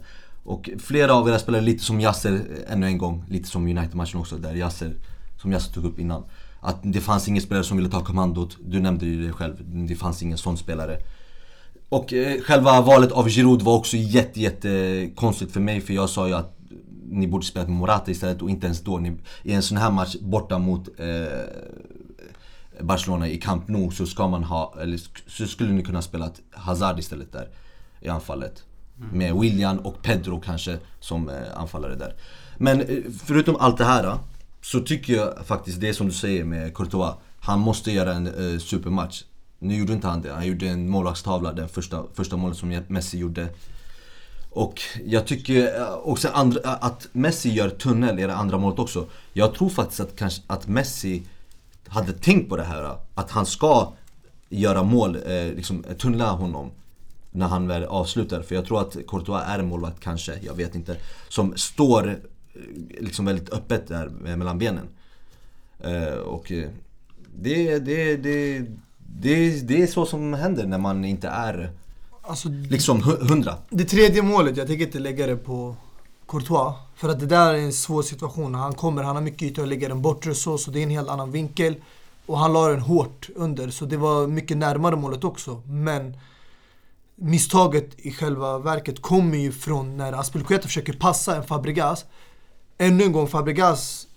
Speaker 4: Och flera av era spelare, lite som Yasser eh, ännu en gång, lite som United-matchen också där Yasser, som Yasser tog upp innan. Att det fanns ingen spelare som ville ta kommandot, du nämnde ju det själv, det fanns ingen sån spelare. Och eh, själva valet av Giroud var också jätte, jätte eh, konstigt för mig för jag sa ju att ni borde spelat med Morata istället och inte ens då. Ni, I en sån här match borta mot eh, Barcelona i Camp Nou så ska man ha, eller så skulle ni kunna spela Hazard istället där i anfallet. Mm. Med William och Pedro kanske som eh, anfallare där. Men eh, förutom allt det här eh, så tycker jag faktiskt det som du säger med Courtois. Han måste göra en eh, supermatch. Nu gjorde inte han det. Han gjorde en målvaktstavla, det första, första målet som Messi gjorde. Och jag tycker också andra, att Messi gör tunnel i det andra målet också. Jag tror faktiskt att, kanske, att Messi hade tänkt på det här. Att han ska göra mål, eh, liksom tunnla honom när han väl avslutar. För jag tror att Courtois är en målvakt kanske, jag vet inte. Som står eh, liksom väldigt öppet där mellan benen. Eh, och eh, det, det, det, det, det är så som händer när man inte är alltså, liksom hundra.
Speaker 3: Det tredje målet, jag tänker inte lägga det på Courtois. För att det där är en svår situation. Han kommer, han har mycket yta och lägger den bortre så, så det är en helt annan vinkel. Och han la den hårt under, så det var mycket närmare målet också. Men misstaget i själva verket kommer ju från när Aspelkueta försöker passa en Fabregas. Ännu en gång, Fabregas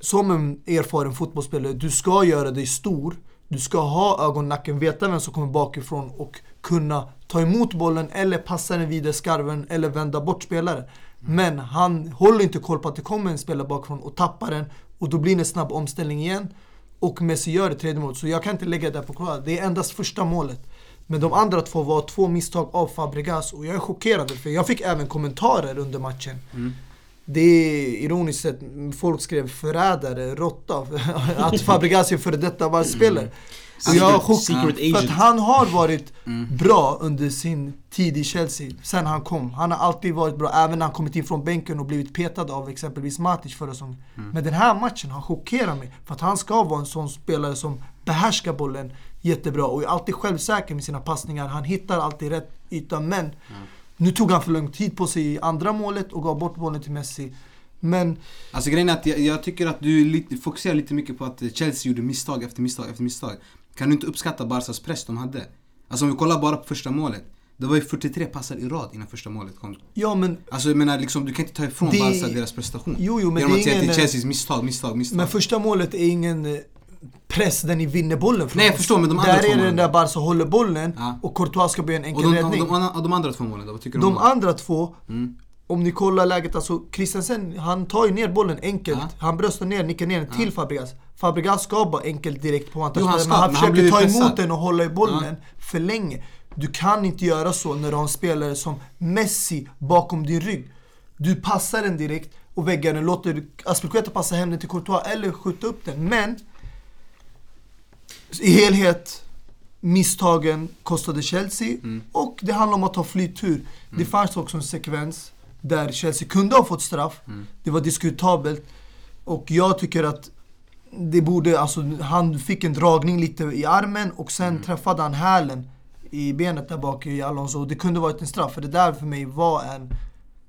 Speaker 3: som en erfaren fotbollsspelare, du ska göra dig stor. Du ska ha ögonnacken, veta vem som kommer bakifrån och kunna ta emot bollen eller passa den vidare skarven eller vända bort spelare. Men han håller inte koll på att det kommer en spelare bakifrån och tappar den och då blir det en snabb omställning igen. Och Messi gör det tredje målet. Så jag kan inte lägga det på Kroatien. Det är endast första målet. Men de andra två var två misstag av Fabregas och jag är chockerad för jag fick även kommentarer under matchen. Mm. Det är ironiskt sett, folk skrev förrädare, råtta, <laughs> att Fabregas är före detta varvspelare. Mm. Och jag är chockad för att han har varit mm. bra under sin tid i Chelsea, sen han kom. Han har alltid varit bra, även när han kommit in från bänken och blivit petad av exempelvis Matic förra säsongen. Mm. Men den här matchen har chockerat mig, för att han ska vara en sån spelare som behärskar bollen jättebra och är alltid självsäker med sina passningar. Han hittar alltid rätt yta, men mm. nu tog han för lång tid på sig i andra målet och gav bort bollen till Messi. Men...
Speaker 1: Alltså grejen är att jag, jag tycker att du lite, fokuserar lite mycket på att Chelsea gjorde misstag efter misstag efter misstag. Kan du inte uppskatta Barsas press de hade? Alltså om vi kollar bara på första målet. Det var ju 43 passar i rad innan första målet kom.
Speaker 3: Ja men...
Speaker 1: Alltså jag menar liksom, du kan inte ta ifrån det... Barca deras prestation.
Speaker 3: Jo, jo men
Speaker 1: Genom att säga att det är Chelseas misstag, misstag, misstag.
Speaker 3: Men första målet är ingen press där ni vinner bollen
Speaker 1: från Nej jag förstår men de andra
Speaker 3: Där är det den där Barca håller bollen ja. och Courtois ska bli en enkel
Speaker 1: och de,
Speaker 3: räddning.
Speaker 1: Och de, de, de, andra två målen då? Vad tycker
Speaker 3: du
Speaker 1: De
Speaker 3: om andra två, mm. om ni kollar läget, alltså Christensen han tar ju ner bollen enkelt. Ja. Han bröstar ner, nickar ner den ja. till Fabregas. Fabregas ska bara enkelt direkt på vantarstället. Men han försöker ta emot den och hålla i bollen för länge. Du kan inte göra så när du har en spelare som Messi bakom din rygg. Du passar den direkt och väggar den, låter Aspelkueta passa hem den till Courtois eller skjuta upp den. Men i helhet, misstagen kostade Chelsea mm. och det handlar om att ta flyttur. Mm. Det fanns också en sekvens där Chelsea kunde ha fått straff. Mm. Det var diskutabelt. Och jag tycker att det borde, alltså, han fick en dragning lite i armen och sen mm. träffade han hälen i benet där bak i Alonso. Det kunde varit en straff, för det där för mig var en,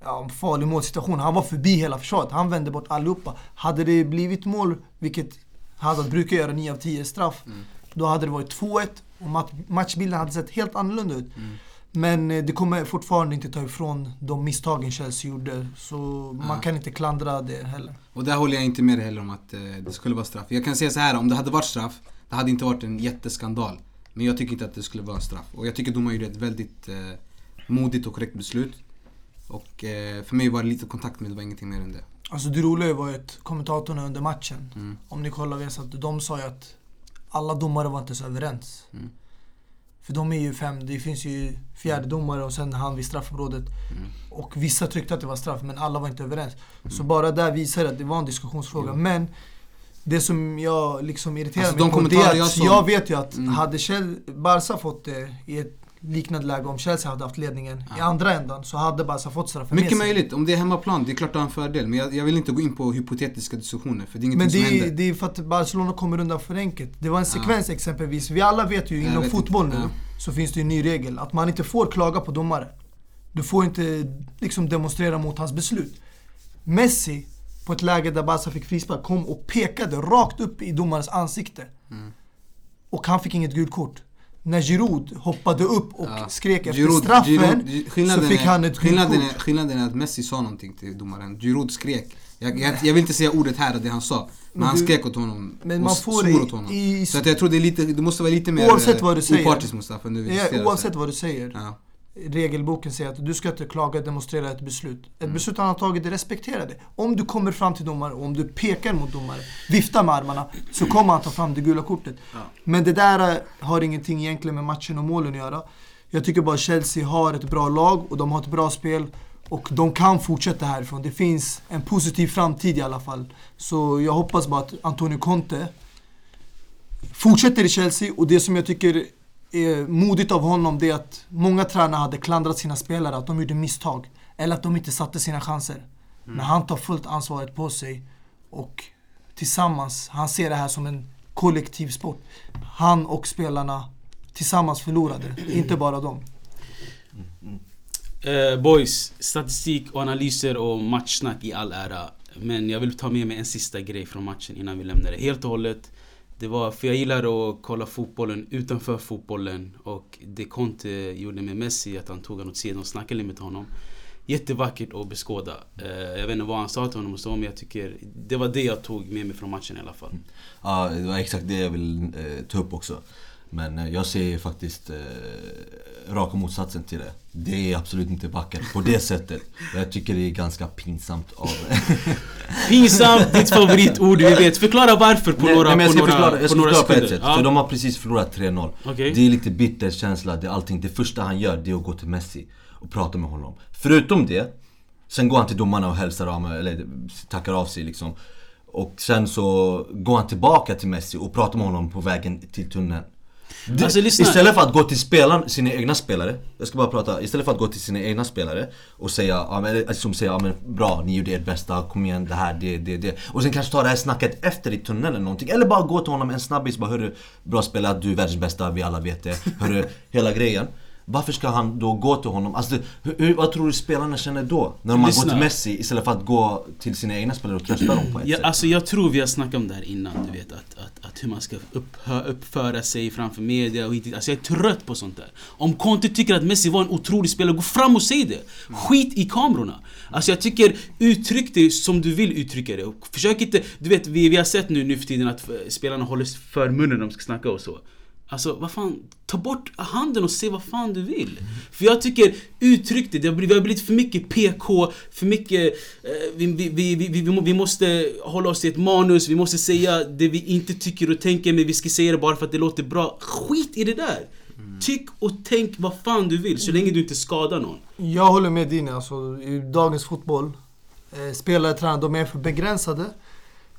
Speaker 3: ja, en farlig målsituation. Han var förbi hela försvaret, han vände bort allihopa. Hade det blivit mål, vilket Hazard brukar göra 9 av 10 straff, mm. Då hade det varit 2-1 och matchbilden hade sett helt annorlunda ut. Mm. Men eh, det kommer fortfarande inte ta ifrån de misstagen Chelsea gjorde. Så man
Speaker 1: Ja.
Speaker 3: kan inte klandra det heller.
Speaker 1: Och där håller jag inte med dig heller om att eh, det skulle vara straff. Jag kan säga så här, om det hade varit straff, det hade inte varit en jätteskandal. Men jag tycker inte att det skulle vara straff. Och jag tycker domaren gjorde ett väldigt eh, modigt och korrekt beslut. Och eh, för mig var det lite kontakt med det var ingenting mer än det.
Speaker 3: Alltså det roliga var ju att kommentatorerna under matchen,
Speaker 1: Mm.
Speaker 3: om ni kollar Viasat, de sa ju att alla domare var inte så överens.
Speaker 1: Mm.
Speaker 3: För de är ju fem, det finns ju fjärde domare och sen han vid straffområdet.
Speaker 1: Mm.
Speaker 3: Och vissa tyckte att det var straff, men alla var inte överens. Så bara där visar det att det var en diskussionsfråga.
Speaker 1: Jo.
Speaker 3: Men det som jag liksom irriterar
Speaker 1: Alltså,
Speaker 3: mig
Speaker 1: de
Speaker 3: på, det är
Speaker 1: jag
Speaker 3: att
Speaker 1: såg-
Speaker 3: jag vet ju att
Speaker 1: Mm.
Speaker 3: hade Chel- Barca fått det i ett liknande läge, om Chelsea hade haft ledningen i
Speaker 1: Ja.
Speaker 3: andra ändan, så hade Barca fått straffen med
Speaker 1: Mycket
Speaker 3: sig.
Speaker 1: möjligt, om det är hemmaplan, det är klart har en fördel. Men jag, jag vill inte gå in på hypotetiska diskussioner, för det är ingenting
Speaker 3: Men
Speaker 1: som
Speaker 3: det är,
Speaker 1: händer.
Speaker 3: det är för att Barcelona kommer undan för enkelt. Det var en sekvens exempelvis. Vi alla vet ju inom
Speaker 1: vet
Speaker 3: fotboll
Speaker 1: inte.
Speaker 3: nu
Speaker 1: Ja.
Speaker 3: så finns det en ny regel. Att man inte får klaga på domare. Du får inte liksom demonstrera mot hans beslut. Messi, på ett läge där Barca fick frispark, kom och pekade rakt upp i domarens ansikte.
Speaker 1: Mm.
Speaker 3: Och han fick inget gult kort. När Giroud hoppade upp och
Speaker 1: Ja.
Speaker 3: skrek efter
Speaker 1: Giroud-
Speaker 3: straffen
Speaker 1: Giroud-
Speaker 3: så fick han ett
Speaker 1: skillnaden är, skillnaden är att Messi sa någonting till domaren. Giroud skrek. Jag, jag, jag vill inte säga ordet här, det han sa. Men,
Speaker 3: Men
Speaker 1: han skrek åt honom.
Speaker 3: men
Speaker 1: och
Speaker 3: man
Speaker 1: s-
Speaker 3: får
Speaker 1: svor
Speaker 3: i-
Speaker 1: åt honom.
Speaker 3: i-
Speaker 1: Så att jag tror det är lite, det måste vara lite mer
Speaker 3: Oavsett
Speaker 1: eh,
Speaker 3: vad du säger.
Speaker 1: opartiskt Mustafa. Nu
Speaker 3: Ja, oavsett vad du säger.
Speaker 1: Ja.
Speaker 3: Regelboken säger att du ska inte klaga, demonstrera ett beslut. Ett
Speaker 1: Mm.
Speaker 3: beslut han har tagit, det respektera det. Om du kommer fram till domare och om du pekar mot domare, viftar med armarna, så kommer han ta fram det gula kortet. Men det där eh, har ingenting egentligen med matchen och målen att göra. Jag tycker bara Chelsea har ett bra lag och de har ett bra spel. Och de kan fortsätta härifrån. Det finns en positiv framtid i alla fall. Så jag hoppas bara att Antonio Conte fortsätter i Chelsea och det som jag tycker är modigt av honom det är att många tränare hade klandrat sina spelare att de gjorde misstag. Eller att de inte satte sina chanser. Men han tar fullt ansvaret på sig och tillsammans, han ser det här som en kollektiv sport. Han och spelarna tillsammans förlorade, inte bara de.
Speaker 2: Eh, boys, statistik och analyser och matchsnack i all ära. Men jag vill ta med mig en sista grej från matchen innan vi lämnar det. Helt och hållet. Det var, för jag gillar att kolla fotbollen utanför fotbollen. Och det Conte gjorde med Messi, att han tog honom åt sidan och snackade lite med honom. Jättevackert att beskåda. Eh, jag vet inte vad han sa till honom och så, men jag tycker det var det jag tog med mig från matchen i alla fall. Mm.
Speaker 4: Ja, det var exakt det jag vill eh, ta upp också. Men eh, jag ser faktiskt eh, raka motsatsen till det. Det är absolut inte vackert på det sättet. Jag tycker det är ganska pinsamt av... <laughs>
Speaker 2: Pinsamt, ditt favoritord, vi vet. Förklara varför på
Speaker 4: Nej,
Speaker 2: några,
Speaker 4: nej, men jag
Speaker 2: på
Speaker 4: ska
Speaker 2: några,
Speaker 4: förklara, jag
Speaker 2: på
Speaker 4: ska
Speaker 2: några
Speaker 4: förklara på ett
Speaker 2: sekunder.
Speaker 4: sätt.
Speaker 2: Ja.
Speaker 4: För de har precis förlorat 3-0.
Speaker 2: Okej.
Speaker 4: Det är lite bitter känsla, det är allting. Det första han gör det är att gå till Messi och prata med honom. Förutom det, sen går han till domarna och hälsar av eller tackar av sig liksom. Och sen så går han tillbaka till Messi och pratar med honom på vägen till tunneln. Det,
Speaker 2: Alltså,
Speaker 4: istället för att gå till spelarna, sina egna spelare, jag ska bara prata, istället för att gå till sina egna spelare och säga, ja, men, eller som säger ja, men bra, ni gjorde ert bästa, kom igen, det här, det, det, det. Och sen kanske ta det här snacket efter i tunneln eller någonting. Eller bara gå till honom en snabbis, bara hörru, bra spelat, du är världens bästa, vi alla vet det. Hörru, <laughs> hela grejen. Varför ska han då gå till honom? Alltså, hur, vad tror du spelarna känner då? När man
Speaker 2: Lyssna.
Speaker 4: går till Messi istället för att gå till sina egna spelare och trösta dem på ett
Speaker 2: Ja,
Speaker 4: sätt.
Speaker 2: alltså jag tror vi har snackat om det här innan, du vet att, att, att hur man ska upphö, uppföra sig framför media och hit, Alltså jag är trött på sånt där. Om Conte tycker att Messi var en otrolig spelare, gå fram och säg det! Skit i kamerorna! Alltså jag tycker, uttryck det som du vill uttrycka det. Och Försök inte, du vet vi, vi har sett nu nu för tiden att eh, spelarna håller för munnen när de ska snacka och så. Alltså vad fan, ta bort handen och se vad fan du vill. För jag tycker, uttryck det, det har blivit, vi har blivit för mycket PK, för mycket... Eh, vi, vi, vi, vi, vi, må- vi måste hålla oss till ett manus, vi måste säga det vi inte tycker och tänker men vi ska säga det bara för att det låter bra. Skit i det där! Tyck och tänk vad fan du vill, så länge du inte skadar någon.
Speaker 3: Jag håller med Dini, alltså i dagens fotboll, eh, spelare, tränare, de är för begränsade.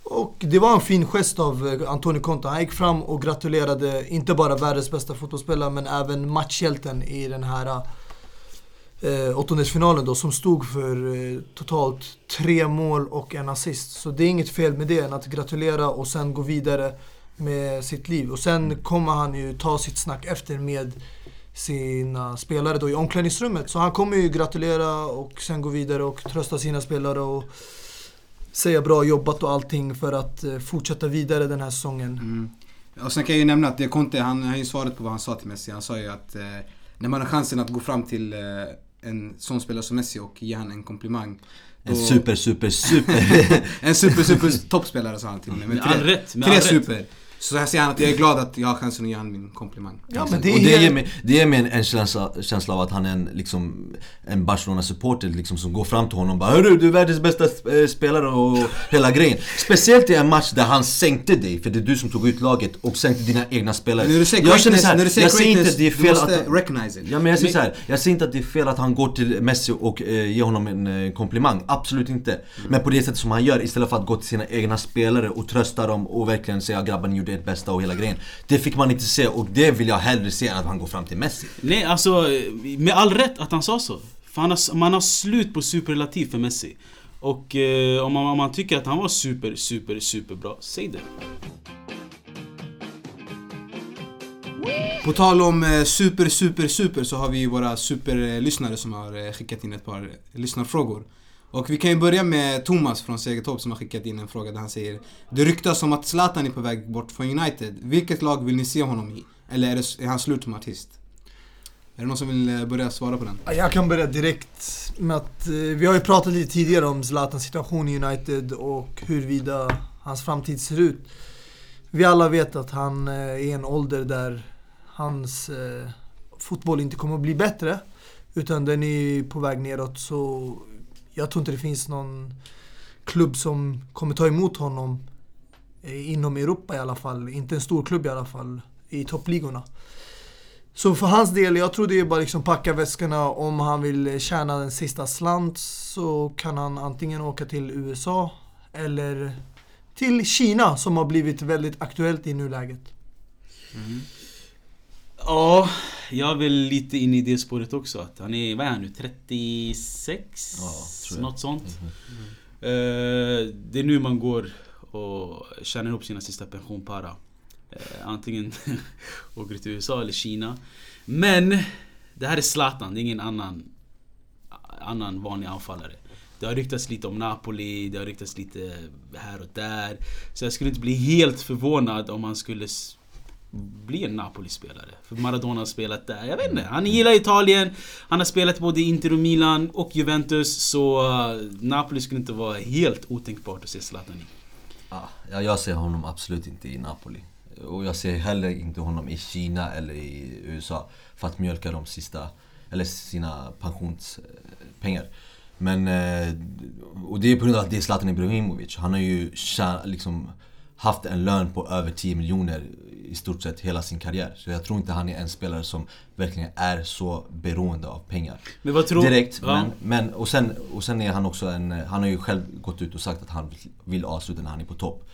Speaker 3: Och det var en fin gest av eh, Antonio Conte. Han gick fram och gratulerade inte bara världens bästa fotbollsspelare men även matchhjälten i den här eh, åttondelsfinalen då som stod för eh, totalt tre mål och en assist. Så det är inget fel med det än att gratulera och sen gå vidare med sitt liv. Och sen kommer han ju ta sitt snack efter med sina spelare då i omklädningsrummet. Så han kommer ju gratulera och sen gå vidare och trösta sina spelare och säga bra jobbat och allting för att eh, fortsätta vidare den här säsongen.
Speaker 1: Mm. Och sen kan jag ju nämna att det Conte, han har ju svarat på vad han sa till Messi. Han sa ju att eh, när man har chansen att gå fram till eh, en sån spelare som Messi och ge han en komplimang.
Speaker 4: En
Speaker 1: då-
Speaker 4: super, super, super... <laughs>
Speaker 1: en super, super toppspelare sa han till mig. Men
Speaker 2: Med all rätt, med
Speaker 1: tre
Speaker 2: all rätt.
Speaker 1: Så jag säger han att jag är glad att jag har chansen att ge han min komplimang.
Speaker 3: Ja, men det är
Speaker 4: och det ger mig, det ger mig en, en känsla, känsla av att han är en, liksom, en Barcelona-supporter liksom, som går fram till honom och bara Hörru, du är världens bästa eh, spelare och hela grejen. Speciellt i en match där han sänkte dig, för det är du som tog ut laget och sänkte dina egna spelare.
Speaker 1: När du säger
Speaker 4: Jag känner
Speaker 1: greatness,
Speaker 4: så här,
Speaker 1: när du säger
Speaker 4: jag säger inte att det är fel att
Speaker 1: recognize it.
Speaker 4: Ja men jag säger
Speaker 2: Men-
Speaker 4: så här, jag säger inte att det är fel att han går till Messi och eh, ger honom en eh, komplimang, absolut inte. Men på det sättet som han gör, istället för att gå till sina egna spelare och trösta dem och verkligen säga grabbar ni gjorde ert bästa och hela grejen Det fick man inte se och det vill jag hellre se än att han går fram till Messi
Speaker 2: Nej, alltså med all rätt att han sa så. För han har, man har slut på superlativ för Messi. Och eh, om, man, om man tycker att han var super, super, superbra, säg det.
Speaker 1: På tal om eh, super, super, super så har vi våra superlyssnare som har eh, skickat in ett par lyssnarfrågor. Och vi kan ju börja med Thomas från Segertorp som har skickat in en fråga där han säger Det ryktas om att Zlatan är på väg bort från United. Vilket lag vill ni se honom i? Eller är, det, är han slut som artist? Är det någon som vill eh, börja svara på den?
Speaker 3: Jag kan börja direkt med att eh, vi har ju pratat lite tidigare om Zlatans situation i United och huruvida hans framtid ser ut. Vi alla vet att han eh, är i en ålder där hans fotboll inte kommer att bli bättre. Utan den är på väg neråt så jag tror inte det finns någon klubb som kommer ta emot honom eh, inom Europa i alla fall. Inte en stor klubb i alla fall i toppligorna. Så för hans del, jag tror det är bara liksom packa väskorna. Om han vill tjäna den sista slant så kan han antingen åka till USA eller till Kina som har blivit väldigt aktuellt i nuläget. Mm.
Speaker 2: Ja, jag är väl lite inne i det spåret också. Att han är, vad är han nu, 36?
Speaker 4: Ja.
Speaker 2: Något sånt.
Speaker 4: Mhm.
Speaker 2: Eh, det är nu man går och tjänar ihop sina sista pensionpara. Eh, antingen <laughs> åker till USA eller Kina. Men det här är Zlatan, det är ingen annan, annan vanlig anfallare. Det har ryktats lite om Napoli, det har ryktats lite här och där. Så jag skulle inte bli helt förvånad om han skulle bli en Napoli-spelare. För Maradona har spelat där. Jag vet inte. Han gillar Italien. Han har spelat både Inter och Milan och Juventus. Så uh, Napoli skulle inte vara helt otänkbart att se Zlatan i.
Speaker 4: Ja, jag ser honom absolut inte i Napoli. Och jag ser heller inte honom i Kina eller i USA för att mjölka de sista, eller sina pensionspengar. Men, eh, och det är på grund av att det är Zlatan Ibrahimovic. Han har ju liksom haft en lön på över 10 miljoner i stort sett hela sin karriär. Så jag tror inte han är en spelare som verkligen är så beroende av pengar.
Speaker 2: Men vad tror
Speaker 4: Direkt,
Speaker 2: Ja.
Speaker 4: men, men och, sen, och sen är han också en, han har ju själv gått ut och sagt att han vill avsluta när han är på topp.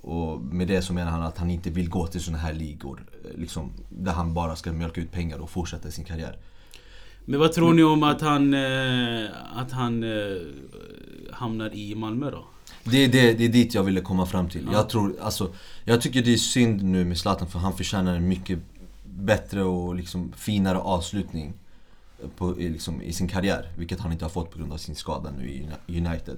Speaker 4: Och med det så menar han att han inte vill gå till såna här ligor, liksom, där han bara ska mjölka ut pengar och fortsätta sin karriär.
Speaker 2: Men vad tror ni om att han, eh, att han eh, hamnar i Malmö då?
Speaker 4: Det är, det, det är dit jag ville komma fram till.
Speaker 2: Ja.
Speaker 4: Jag tror, alltså, jag tycker det är synd nu med Zlatan för han förtjänar en mycket bättre och liksom finare avslutning på, i, liksom, i sin karriär. Vilket han inte har fått på grund av sin skada nu i Uni- United.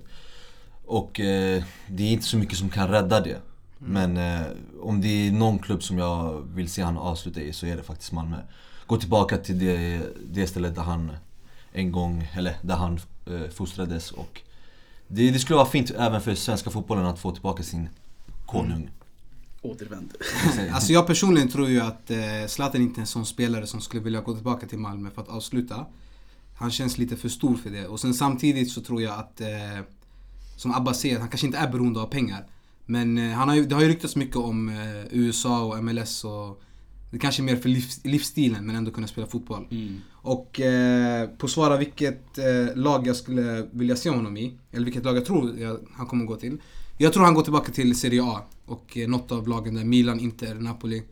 Speaker 4: Och eh, det är inte så mycket som kan rädda det. Men eh, om det är någon klubb som jag vill se han avsluta i så är det faktiskt Malmö. Gå tillbaka till det, det stället där han en gång, eller där han eh, fostrades och det, det skulle vara fint även för svenska fotbollen att få tillbaka sin konung.
Speaker 2: Återvänd.
Speaker 1: Alltså jag personligen tror ju att eh, Zlatan inte är en sån spelare som skulle vilja gå tillbaka till Malmö för att avsluta. Han känns lite för stor för det. Och sen samtidigt så tror jag att, eh, som Abba säger, han kanske inte är beroende av pengar. Men eh, han har ju, det har ju ryktats mycket om eh, USA och MLS och det kanske är mer för livs, livsstilen men ändå kunna spela fotboll.
Speaker 2: Mm.
Speaker 1: Och eh, på svara vilket eh, lag jag skulle vilja se honom i, eller vilket lag jag tror jag, han kommer gå till. Jag tror han går tillbaka till Serie A och eh, något av lagen där, Milan, Inter, Napoli.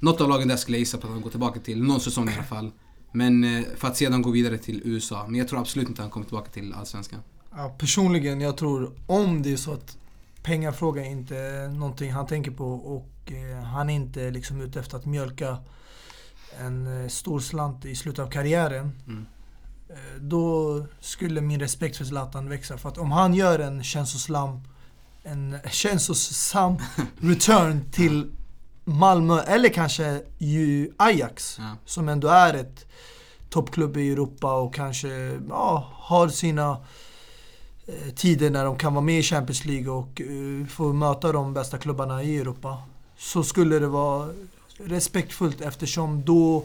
Speaker 1: Något av lagen där skulle jag gissa på att han går tillbaka till, någon säsong i alla fall. Men eh, för att sedan gå vidare till USA. Men jag tror absolut inte han kommer tillbaka till Allsvenskan.
Speaker 3: Ja, personligen, jag tror om det är så att pengafrågan inte är någonting han tänker på och han är inte liksom ute efter att mjölka en eh, stor slant i slutet av karriären.
Speaker 1: Mm.
Speaker 3: Eh, då skulle min respekt för Zlatan växa. För att om han gör en känslosam, en <laughs> känslosam <laughs> return till Malmö eller kanske ju Ajax
Speaker 1: Ja.
Speaker 3: som ändå är ett toppklubb i Europa och kanske ja, har sina eh, tider när de kan vara med i Champions League och eh, få möta de bästa klubbarna i Europa. Så skulle det vara respektfullt eftersom då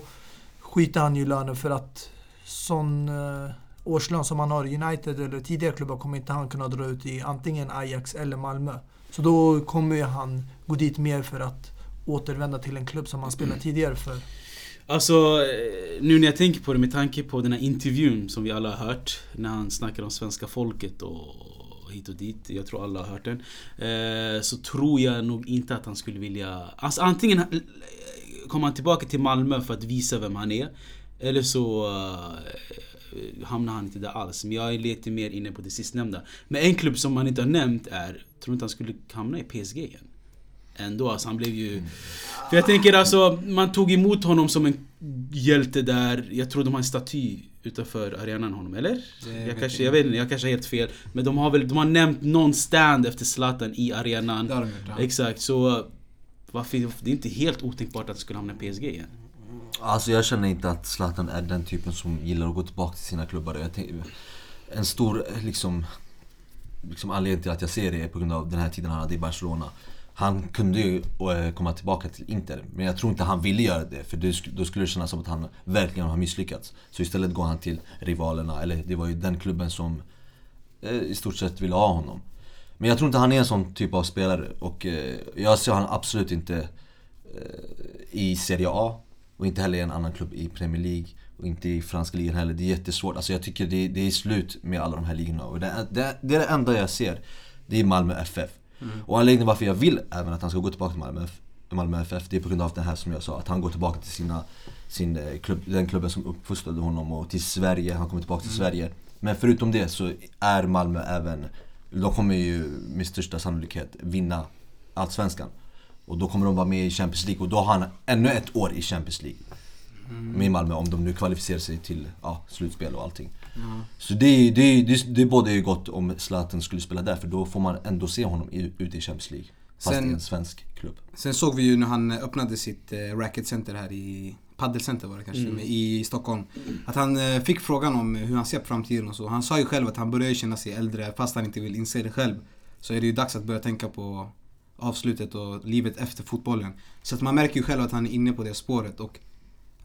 Speaker 3: skiter han ju lönen för att sån eh, årslön som han har i United eller tidigare klubbar kommer inte han kunna dra ut i antingen Ajax eller Malmö. Så då kommer ju han gå dit mer för att återvända till en klubb som han spelat tidigare för.
Speaker 2: Alltså, eh, nu när jag tänker på det med tanke på den här intervjun som vi alla har hört När han snackar om svenska folket och hit och dit. Jag tror alla har hört den. Eh, Så tror jag nog inte att han skulle vilja Alltså antingen eh, kommer han tillbaka till Malmö för att visa vem han är Eller så eh, hamnar han inte där alls. Men jag är lite mer inne på det sistnämnda. Men en klubb som han inte har nämnt är Tror inte han skulle hamna i PSG igen? Ändå alltså, han blev ju... För jag tänker alltså, man tog emot honom som en hjälte där. Jag tror de har en staty utanför arenan honom, eller?
Speaker 1: Det
Speaker 2: Jag
Speaker 1: vet
Speaker 2: kanske,
Speaker 1: jag
Speaker 2: vet inte, jag kanske har helt fel. Men de har väl, de har nämnt någon stand efter Zlatan i arenan.
Speaker 1: Det har de gjort, ja.
Speaker 2: Exakt, så... Varför, det är inte helt otänkbart att han skulle hamna i PSG igen.
Speaker 4: Alltså jag känner inte att Zlatan är den typen som gillar att gå tillbaka till sina klubbar. Jag tänk, en stor liksom, liksom anledning till att jag ser det är på grund av den här tiden han hade i Barcelona. Han kunde ju eh, komma tillbaka till Inter, men jag tror inte han ville göra det för då skulle det kännas som att han verkligen har misslyckats. Så istället går han till rivalerna, eller det var ju den klubben som eh, i stort sett ville ha honom. Men jag tror inte han är en sån typ av spelare och eh, jag ser honom absolut inte i Serie A och inte heller i en annan klubb i Premier League och inte i franska ligan heller. Det är jättesvårt. Alltså jag tycker det, det är slut med alla de här ligorna och det, det, det är det enda jag ser. Det är Malmö FF. Och anledningen varför jag vill även att han ska gå tillbaka till Malmö, Malmö FF, det är på grund av det här som jag sa, att han går tillbaka till sina, sin eh, klubb, den klubben som uppfostrade honom och till Sverige, han kommer tillbaka till Sverige. Men förutom det så är Malmö även, de kommer ju med största sannolikhet vinna Allsvenskan. Och då kommer de vara med i Champions League och då har han ännu ett år i Champions League. Med Malmö om de nu kvalificerar sig till ja, slutspel och allting. Så det, det, det, det borde ju gott om Zlatan skulle spela där för då får man ändå se honom ute i Champions League. Fast
Speaker 1: Sen-
Speaker 4: i en svensk klubb.
Speaker 1: Sen såg vi ju när han öppnade sitt eh, racketcenter här i Paddelcenter var det kanske,
Speaker 2: Mm.
Speaker 1: i Stockholm. Att han eh, fick frågan om hur han ser på framtiden och så. Han sa ju själv att han börjar känna sig äldre fast han inte vill inse det själv. Så är det ju dags att börja tänka på avslutet och livet efter fotbollen. Så att man märker ju själv att han är inne på det spåret och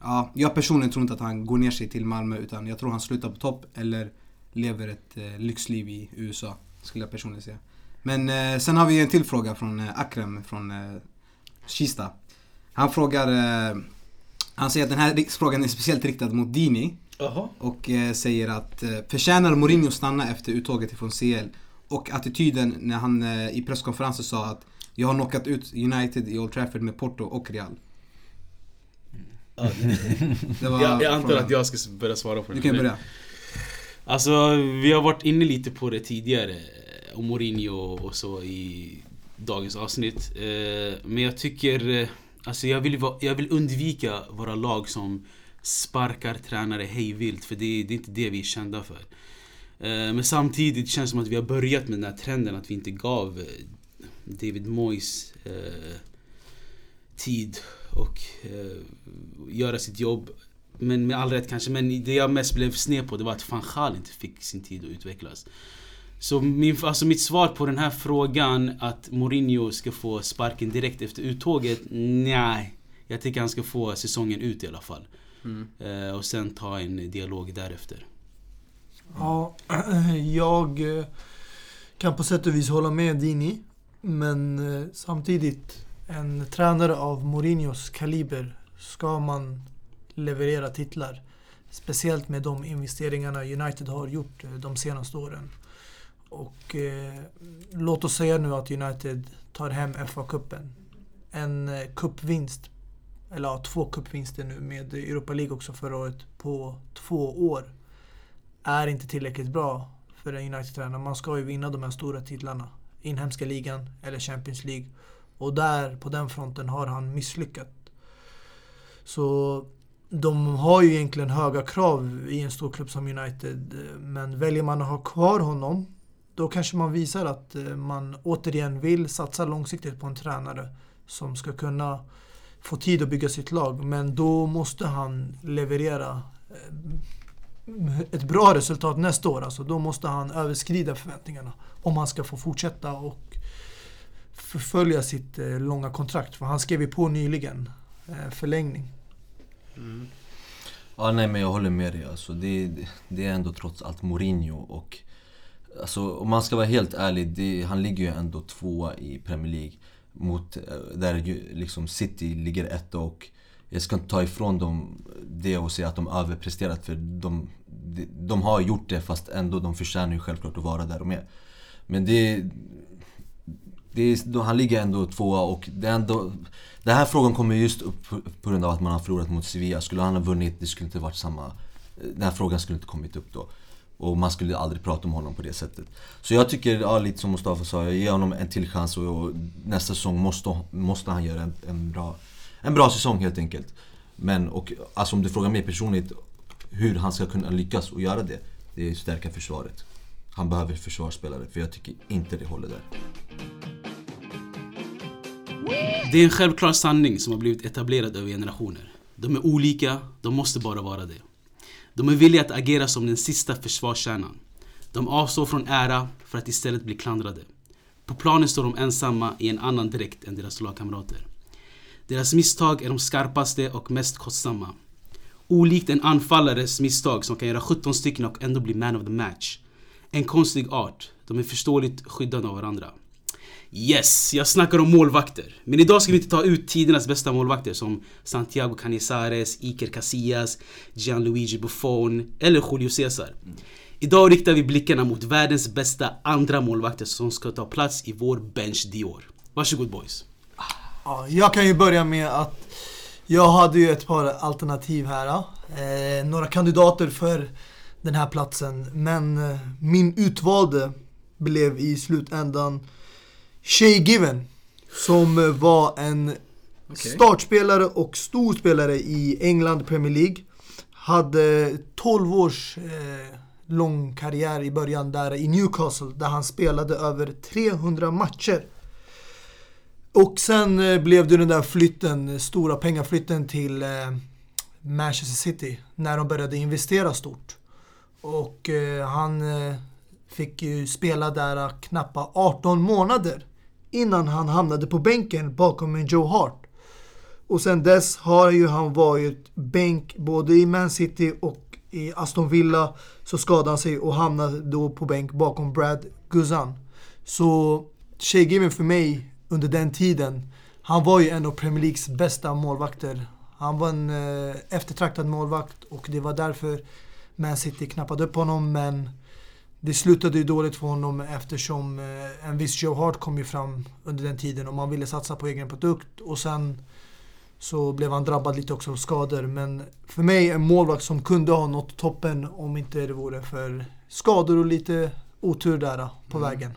Speaker 1: ja, jag personligen tror inte att han går ner sig till Malmö utan jag tror han slutar på topp eller lever ett eh, lyxliv i USA. Skulle jag personligen säga. Men eh, sen har vi en till fråga från eh, Akrem från eh, Kista. Han frågar, eh, han säger att den här frågan är speciellt riktad mot Dini
Speaker 2: Jaha.
Speaker 1: och eh, säger att eh, förtjänar Mourinho stanna efter uttåget ifrån CL? Och attityden när han eh, i presskonferensen sa att jag har knockat ut United i Old Trafford med Porto och Real.
Speaker 2: Ja,
Speaker 1: var
Speaker 2: jag, jag antar att jag ska börja svara på
Speaker 1: Du
Speaker 2: den.
Speaker 1: kan börja.
Speaker 2: Alltså, vi har varit inne lite på det tidigare. eh, Om Mourinho och så i dagens avsnitt. Eh, Men jag tycker... eh, Alltså jag vill, jag vill undvika våra lag som sparkar tränare hejvilt. För det, det är inte det vi är kända för. Eh, Men samtidigt känns det som att vi har börjat med den här trenden att vi inte gav eh, David Moyes eh, tid och eh, göra sitt jobb. Men med all rätt kanske. Men det jag mest blev sned på det var att van Gaal inte fick sin tid att utvecklas. Så min, alltså mitt svar på den här frågan att Mourinho ska få sparken direkt efter uttåget? Nej. Jag tycker han ska få säsongen ut i alla fall.
Speaker 1: Mm.
Speaker 2: Eh, och sen ta en dialog därefter.
Speaker 3: Ja, <clears throat> jag eh, kan på sätt och vis hålla med Dini. Men eh, samtidigt, en tränare av Mourinhos kaliber ska man leverera titlar. Speciellt med de investeringarna United har gjort eh, de senaste åren. Och eh, låt oss säga nu att United tar hem FA-cupen. En eh, cupvinst, eller ja, två cupvinster nu med Europa League också förra året på två år är inte tillräckligt bra för en United-tränare. Man ska ju vinna de här stora titlarna. Inhemska ligan eller Champions League. Och där, på den fronten, har han misslyckats. Så de har ju egentligen höga krav i en stor klubb som United. Eh, men väljer man att ha kvar honom, då kanske man visar att eh, man återigen vill satsa långsiktigt på en tränare som ska kunna få tid att bygga sitt lag. Men då måste han leverera eh, ett bra resultat nästa år. Alltså då måste han överskrida förväntningarna om han ska få fortsätta och förfölja sitt eh, långa kontrakt. För han skrev ju på nyligen eh, förlängning.
Speaker 4: Ja nej men jag håller med dig alltså. Det, det är ändå trots allt Mourinho och Alltså om man ska vara helt ärlig, det, han ligger ju ändå tvåa i Premier League mot, eh, där liksom City ligger etta och jag ska inte ta ifrån dem det och säga att de överpresterat för de, de, de har gjort det fast ändå de förtjänar ju självklart att vara där de är. Men det, det är, han ligger ändå tvåa och det är ändå Den här frågan kommer just upp på- på grund av att man har förlorat mot Sevilla. Skulle han ha vunnit, det skulle inte varit samma eh, Den här frågan skulle inte kommit upp då. Och man skulle aldrig prata om honom på det sättet. Så jag tycker, ja, lite som Mustafa sa, jag ger honom en till chans och, och nästa säsong måste, måste han göra en, en, bra, en bra säsong helt enkelt. Men, och alltså om du frågar mig personligt hur han ska kunna lyckas och göra det, det är att stärka försvaret. Han behöver försvarsspelare, för jag tycker inte det håller där.
Speaker 2: Det är en självklar sanning som har blivit etablerad över generationer. De är olika, de måste bara vara det. De är villiga att agera som den sista försvarskärnan. De avstår från ära för att istället bli klandrade. På planen står de ensamma i en annan dräkt än deras lagkamrater. Deras misstag är de skarpaste och mest kostsamma. Olikt en anfallares misstag som kan göra 17 stycken och ändå bli man of the match. En konstig art. De är förståeligt skyddade av varandra. Yes, jag snackar om målvakter. Men idag ska vi inte ta ut tidernas bästa målvakter som Santiago Canizares, Iker Casillas, Gianluigi Buffon eller Julio Cesar. Idag riktar vi blickarna mot världens bästa andra målvakter som ska ta plats i vår bench Dior. Varsågod boys.
Speaker 3: Ja, jag kan ju börja med att jag hade ju ett par alternativ här. Eh, några kandidater för den här platsen. Men eh, min utvalde blev i slutändan Shay Given. Som var en startspelare och stor spelare i England Premier League. Hade 12 års eh, lång karriär i början där i Newcastle där han spelade över 300 matcher. Och sen eh, blev det den där flytten, stora pengaflytten till eh, Manchester City när de började investera stort. Och eh, han eh, fick ju spela där knappa 18 månader innan han hamnade på bänken bakom en Joe Hart. Och sen dess har ju han varit bänk både i Man City och i Aston Villa. Så skadade han sig och hamnade då på bänk bakom Brad Guzan. Så Shea för mig under den tiden, han var ju en av Premier Leagues bästa målvakter. Han var en eh, eftertraktad målvakt och det var därför Man City knappade upp honom men det slutade ju dåligt för honom eftersom eh, en viss Joe Hart kom ju fram under den tiden och man ville satsa på egen produkt och sen så blev han drabbad lite också av skador. Men för mig en målvakt som kunde ha nått toppen om inte det vore för skador och lite otur där eh, på vägen.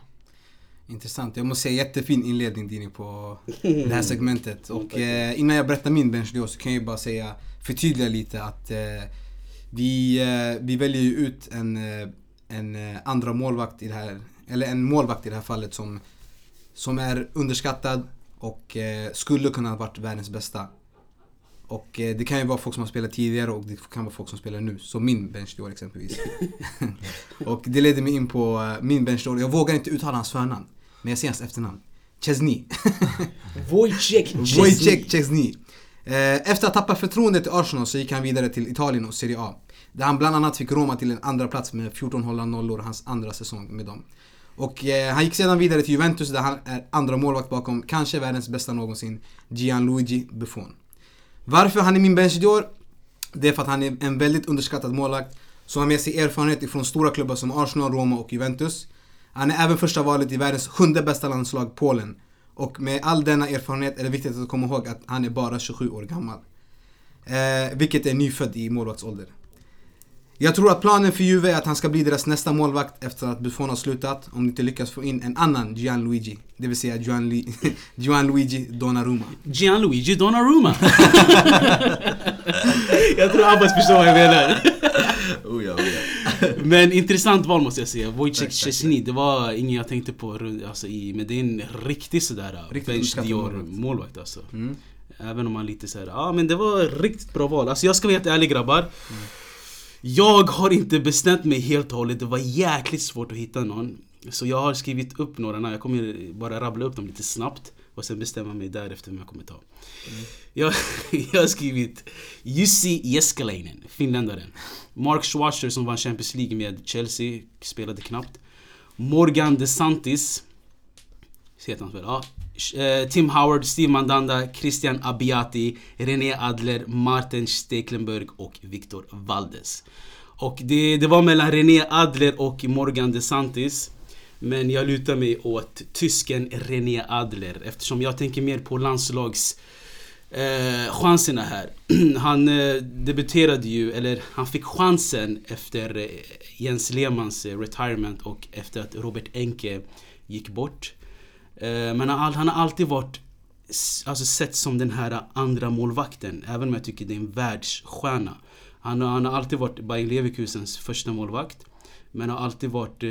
Speaker 1: Intressant. Jag måste säga jättefin inledning Dini på <laughs> det här segmentet. Och eh, innan jag berättar min bench då så kan jag ju bara säga, förtydliga lite att eh, vi, eh, vi väljer ju ut en, eh, en eh, andra målvakt i det här, eller en målvakt i det här fallet som, som är underskattad och eh, skulle kunna ha varit världens bästa. Och eh, det kan ju vara folk som har spelat tidigare och det kan vara folk som spelar nu. Som min bench då exempelvis. <laughs> och det leder mig in på eh, min bench då. Jag vågar inte uttala hans förnamn. Men jag säger hans efternamn. Chesney. <laughs>
Speaker 2: Wojciech
Speaker 1: Wojciech Chesney. Eh, Efter att ha tappat förtroendet i Arsenal så gick han vidare till Italien och Serie A. Där han bland annat fick Roma till en andra plats med 14 hållna nollor hans andra säsong med dem. Och eh, han gick sedan vidare till Juventus där han är andra målvakt bakom kanske världens bästa någonsin, Gianluigi Buffon. Varför han är min bench i år? Det är för att han är en väldigt underskattad målvakt som har med sig erfarenhet ifrån stora klubbar som Arsenal, Roma och Juventus. Han är även första valet i världens sjunde bästa landslag, Polen. Och med all denna erfarenhet är det viktigt att komma ihåg att han är bara 27 år gammal. Eh, vilket är nyfödd i målvaktsålder. Jag tror att planen för Juve är att han ska bli deras nästa målvakt efter att Buffon har slutat om de inte lyckas få in en annan Gianluigi. Det vill säga Gianlu <laughs> Gianluigi Donnarumma.
Speaker 2: Gianluigi Donnarumma. <laughs> jag tror Abbas förstår vad jag menar. <laughs>
Speaker 4: Oh ja, oh ja.
Speaker 2: Men intressant val måste jag säga. Wojciech. Szczesny, det var ingen jag tänkte på alltså, i, men det är en riktig sådär
Speaker 1: Riktigt
Speaker 2: bench
Speaker 1: uppskattad
Speaker 2: Dior
Speaker 1: målvakt.
Speaker 2: målvakt alltså.
Speaker 1: Mm.
Speaker 2: Även om man lite såhär, ja men det var ett riktigt bra val. Alltså jag ska vara helt ärlig grabbar. Jag har inte bestämt mig helt och hållet, det var jäkligt svårt att hitta någon. Så jag har skrivit upp några namn, jag kommer bara rabbla upp dem lite snabbt. Och sen bestämma mig därefter vem jag kommer ta. Jag, <laughs> jag har skrivit Jussi Jeskalainen, finländaren. Mark Schwarzer som vann Champions League med Chelsea, spelade knappt. Morgan DeSantis, heter han väl? Ja. Eh, Tim Howard, Steve Mandanda, Christian Abiati, René Adler, Martin Stekelenburg och Victor Valdes. Och det, det var mellan René Adler och Morgan DeSantis. Men jag lutar mig åt tysken René Adler eftersom jag tänker mer på landslags eh, chanserna här. <clears throat> han eh, debuterade ju, eller han fick chansen efter eh, Jens Lehmans eh, retirement och efter att Robert Enke gick bort. Eh, men han, har alltid varit alltså, sett som den här andra målvakten även om jag tycker det är en världsstjärna. Han, har- han har alltid varit Bayer Leverkusens första målvakt. Men har alltid varit eh,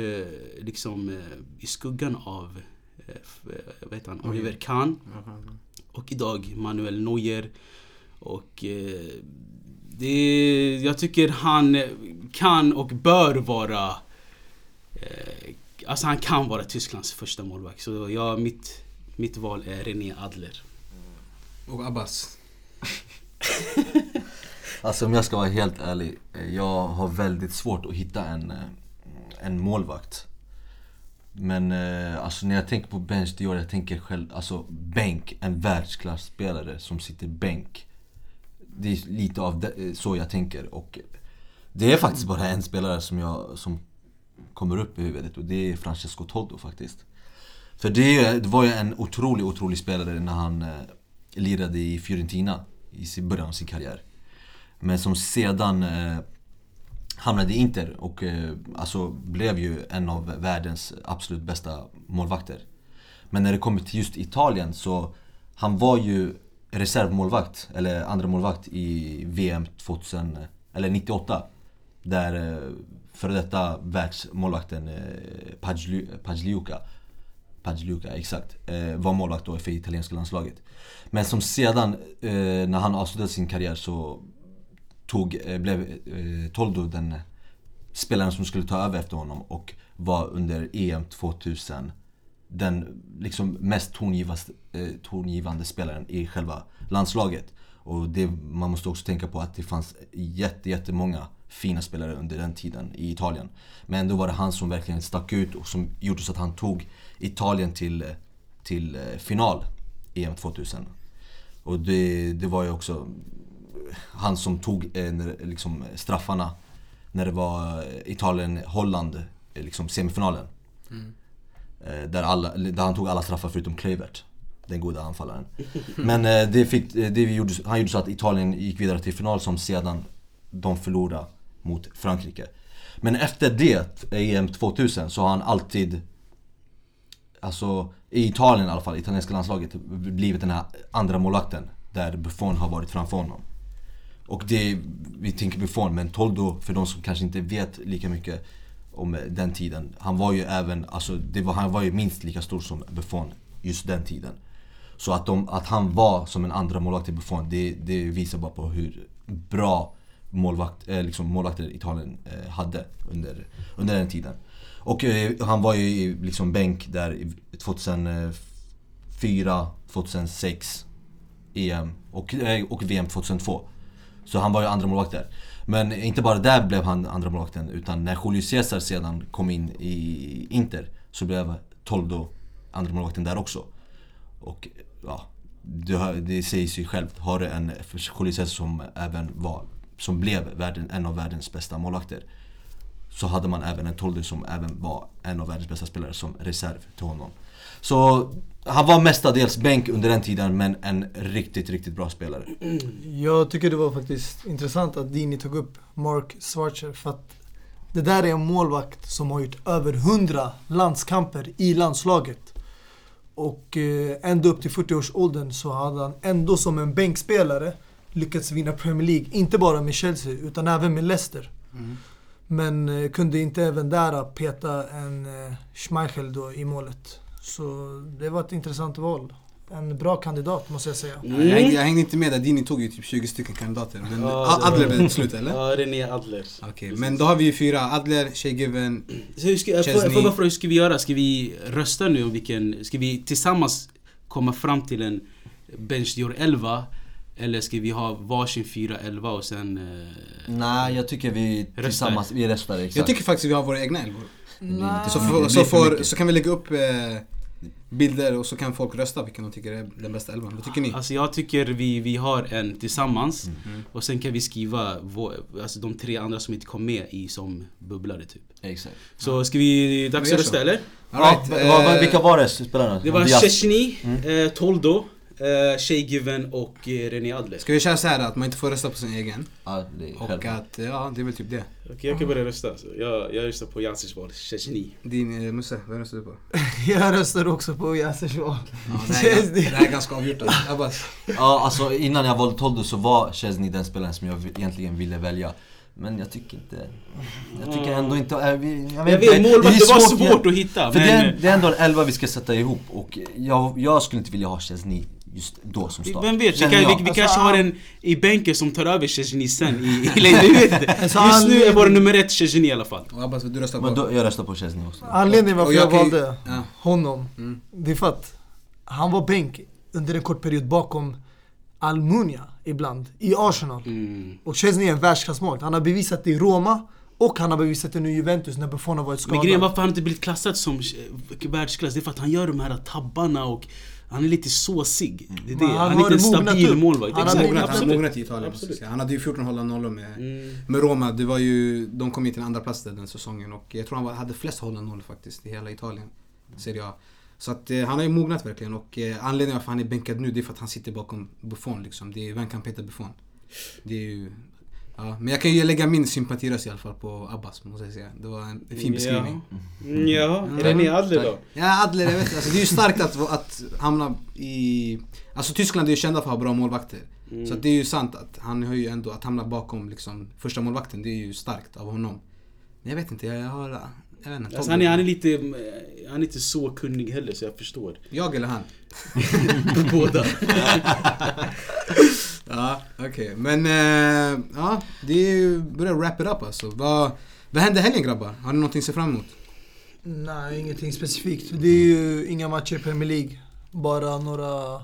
Speaker 2: liksom eh, i skuggan av vad heter han? Oliver Kahn. Och idag Manuel Neuer. Och det, jag tycker han kan och bör vara Alltså han kan vara Tysklands första målvakt. Så jag, mitt, mitt val är René Adler.
Speaker 1: Och Abbas. <laughs>
Speaker 4: Alltså om jag ska vara helt ärlig, eh, jag har väldigt svårt att hitta en, eh, en målvakt. Men eh, alltså när jag tänker på bench Dior, jag tänker själv, alltså bänk, en världsklasspelare som sitter bänk. Det är lite av det, så jag tänker och det är faktiskt bara en spelare som jag, som kommer upp i huvudet och det är Francesco Toddo faktiskt. För det, det var ju en otrolig, otrolig spelare när han eh, lirade i Fiorentina i början av sin karriär. Men som sedan eh, hamnade i Inter och eh, alltså blev ju en av världens absolut bästa målvakter. Men när det kommer till just Italien så han var ju reservmålvakt, eller andra målvakt i VM 2000, eller 98. Där eh, för före detta världsmålvakten eh, Pagliuca Pagliuca, exakt. Eh, var målvakt då för italienska landslaget. Men som sedan, eh, när han avslutade sin karriär så tog, eh, blev eh, Toldo den spelaren som skulle ta över efter honom och var under EM 2000 den liksom mest tongivande, eh, tongivande spelaren i själva landslaget. Och det, man måste också tänka på att det fanns jätte, jättemånga fina spelare under den tiden i Italien. Men ändå var det han som verkligen stack ut och som gjorde så att han tog Italien till, till eh, final EM 2000. Och det, det var ju också han som tog eh, liksom, straffarna när det var eh, Italien-Holland, liksom semifinalen. Eh, Där, alla, där han tog alla straffar förutom Kluivert. Den goda anfallaren. Men det fick, det gjorde, han gjorde så att Italien gick vidare till final som sedan de förlorade mot Frankrike. Men efter det, EM 2000, så har han alltid Alltså i Italien i alla fall, italienska landslaget, blivit den här andra målvakten Där Buffon har varit framför honom Och det, vi tänker Buffon, men Toldo, för de som kanske inte vet lika mycket om den tiden Han var ju även, alltså det var, han var ju minst lika stor som Buffon just den tiden Så att, de, att han var som en andra målvakt till Buffon, det, det visar bara på hur bra målvakt, eh, liksom målvakter Italien eh, hade under, under den tiden och eh, han var ju i liksom bänk där 2004, 2006 EM och, eh, och VM 2002. Så han var ju andra målvakt där. Men inte bara där blev han andra målvakten utan när Julio Cesar sedan kom in i Inter så blev Toldo andra målvakten där också. Och ja, det, det säger sig självt. Har du en Julio Cesar som även var, som blev världen, en av världens bästa målvakter så hade man även en Toldy som även var en av världens bästa spelare som reserv till honom. Så han var mestadels bänk under den tiden men en riktigt, riktigt bra spelare. <clears throat>
Speaker 3: Jag tycker det var faktiskt intressant att Dini tog upp Mark Schwarzer för att det där är en målvakt som har gjort över 100 landskamper i landslaget. Och eh, ända upp till 40-årsåldern så hade han ändå som en bänkspelare lyckats vinna Premier League, inte bara med Chelsea utan även med Leicester. Men eh, kunde inte även där peta en eh, Schmeichel då i målet. Så det var ett intressant val. En bra kandidat måste jag säga.
Speaker 1: Jag, hängde, jag hängde inte med där, Dini tog ju typ 20 stycken kandidater. Men
Speaker 2: Ja,
Speaker 1: Adler blev det slut eller? <laughs>
Speaker 2: Ja, René Adler.
Speaker 1: Okej, men då har vi ju fyra. Adler, Shea Given.
Speaker 2: Så hur ska, jag får,
Speaker 1: Chesney.
Speaker 2: jag får bara fråga, hur ska vi göra? Ska vi rösta nu om vilken... Ska vi tillsammans komma fram till en Bench Dior 11? Eller ska vi ha varsin 4-11 och sen... Eh,
Speaker 4: Nej, jag tycker vi
Speaker 2: Röstar.
Speaker 4: tillsammans, vi röstar exakt.
Speaker 1: Jag tycker faktiskt vi har våra egna elvor.
Speaker 3: Nej.
Speaker 1: Så,
Speaker 4: blir
Speaker 1: så,
Speaker 4: för
Speaker 1: så kan vi lägga upp eh, bilder och så kan folk rösta vilken de tycker är den bästa elvan. Vad tycker ni?
Speaker 2: Alltså jag tycker vi, vi har en tillsammans
Speaker 1: Mm.
Speaker 2: och sen kan vi skriva vår, alltså de tre andra som inte kom med i som bubblare typ.
Speaker 4: Exakt.
Speaker 2: Så ska vi... Dags att rösta eller?
Speaker 1: All right,
Speaker 4: ja,
Speaker 1: eh,
Speaker 4: vilka var det spelarna?
Speaker 2: Det var. Chechny,
Speaker 4: Mm.
Speaker 2: eh, Toldo, eh, Shea Given och eh, René Adler.
Speaker 1: Ska vi köra så här att man inte får rösta på sin egen?
Speaker 4: Ja, det är
Speaker 1: Och att, ja det är väl typ det.
Speaker 2: Okej jag kan börja rösta. Så jag, jag röstar på Yassers val, Chechny.
Speaker 1: Din eh, Musse, vem röstar du på? <laughs>
Speaker 3: Jag röstar också på Yassers val.
Speaker 1: Ja, det, här, är- det här är ganska avgjort alltså. Abbas.
Speaker 4: Ja, alltså innan jag valde Toldo så var Chesney den spelaren som jag egentligen ville välja. Men jag tycker inte... Jag tycker ändå inte... Vi, jag
Speaker 2: Jag vet, målvakt,
Speaker 4: är
Speaker 2: det var
Speaker 4: svårt,
Speaker 2: svårt att hitta.
Speaker 4: För
Speaker 2: men,
Speaker 4: det, är, det är ändå en elva vi ska sätta ihop och jag, jag skulle inte vilja ha Chesney just då som start.
Speaker 2: Vem vet, vi, kan, vi, vi
Speaker 3: Alltså,
Speaker 2: kanske har
Speaker 3: han-
Speaker 2: en i bänken som tar över Chechny sen i, i <laughs> vet inte.
Speaker 3: Alltså,
Speaker 2: Just nu är vår nummer ett Chechny i alla fall.
Speaker 1: Abbas, du röstar på?
Speaker 4: Men då, jag röstar på Chesney också.
Speaker 3: Anledningen varför jag,
Speaker 1: jag
Speaker 3: valde
Speaker 1: Ja.
Speaker 3: honom,
Speaker 1: Mm.
Speaker 3: det är för att han var bänk under en kort period bakom Almunia ibland, i Arsenal.
Speaker 2: Mm.
Speaker 3: Och Chesney är en världsklassmålvakt. Han har bevisat det i Roma och han har bevisat det nu i Juventus när Buffon har varit
Speaker 2: Men
Speaker 3: skadad.
Speaker 2: grejen varför han inte blivit klassad som eh, världsklass, det är för att han gör de här tabbarna och han är lite såsig. Det är det.
Speaker 3: Han
Speaker 2: Han, är inte en stabil målvakt.
Speaker 3: Han har
Speaker 1: mognat, han mognat i Italien. Han hade ju 14 hållna nollor med,
Speaker 2: Mm.
Speaker 1: med Roma. Det var ju, de kom ju till en andra plats där den säsongen och jag tror han var, hade flest hållna nollor faktiskt i hela Italien. Serie A. Så att eh, han har ju mognat verkligen och eh, anledningen varför han är bänkad nu det är för att han sitter bakom Buffon liksom. Det är, vem kan peta Buffon? Det är ju... Ja, men jag kan ju lägga min sympatiröst i alla fall på Abbas måste jag säga. Det var en fin beskrivning.
Speaker 2: Ja, mm, ja. René Adler då?
Speaker 1: Ja, Adler, jag vet. Alltså, det är ju starkt att, att hamna i... Alltså Tyskland är ju kända för att ha bra målvakter.
Speaker 2: Mm.
Speaker 1: Så det är ju sant att han har ju ändå, att hamna bakom liksom, första målvakten det är ju starkt av honom. Men jag vet inte, jag har... Jag vet inte.
Speaker 2: Alltså han, är, han är lite, han är inte så kunnig heller så jag förstår.
Speaker 1: Jag eller han? <laughs>
Speaker 2: Båda. <laughs>
Speaker 1: Ja, okej. Men eh, ja, det börjar wrap it up alltså. Vad, vad händer helgen grabbar? Har ni någonting att se fram emot?
Speaker 3: Nej, ingenting specifikt. Det är ju inga matcher i Premier League. Bara några...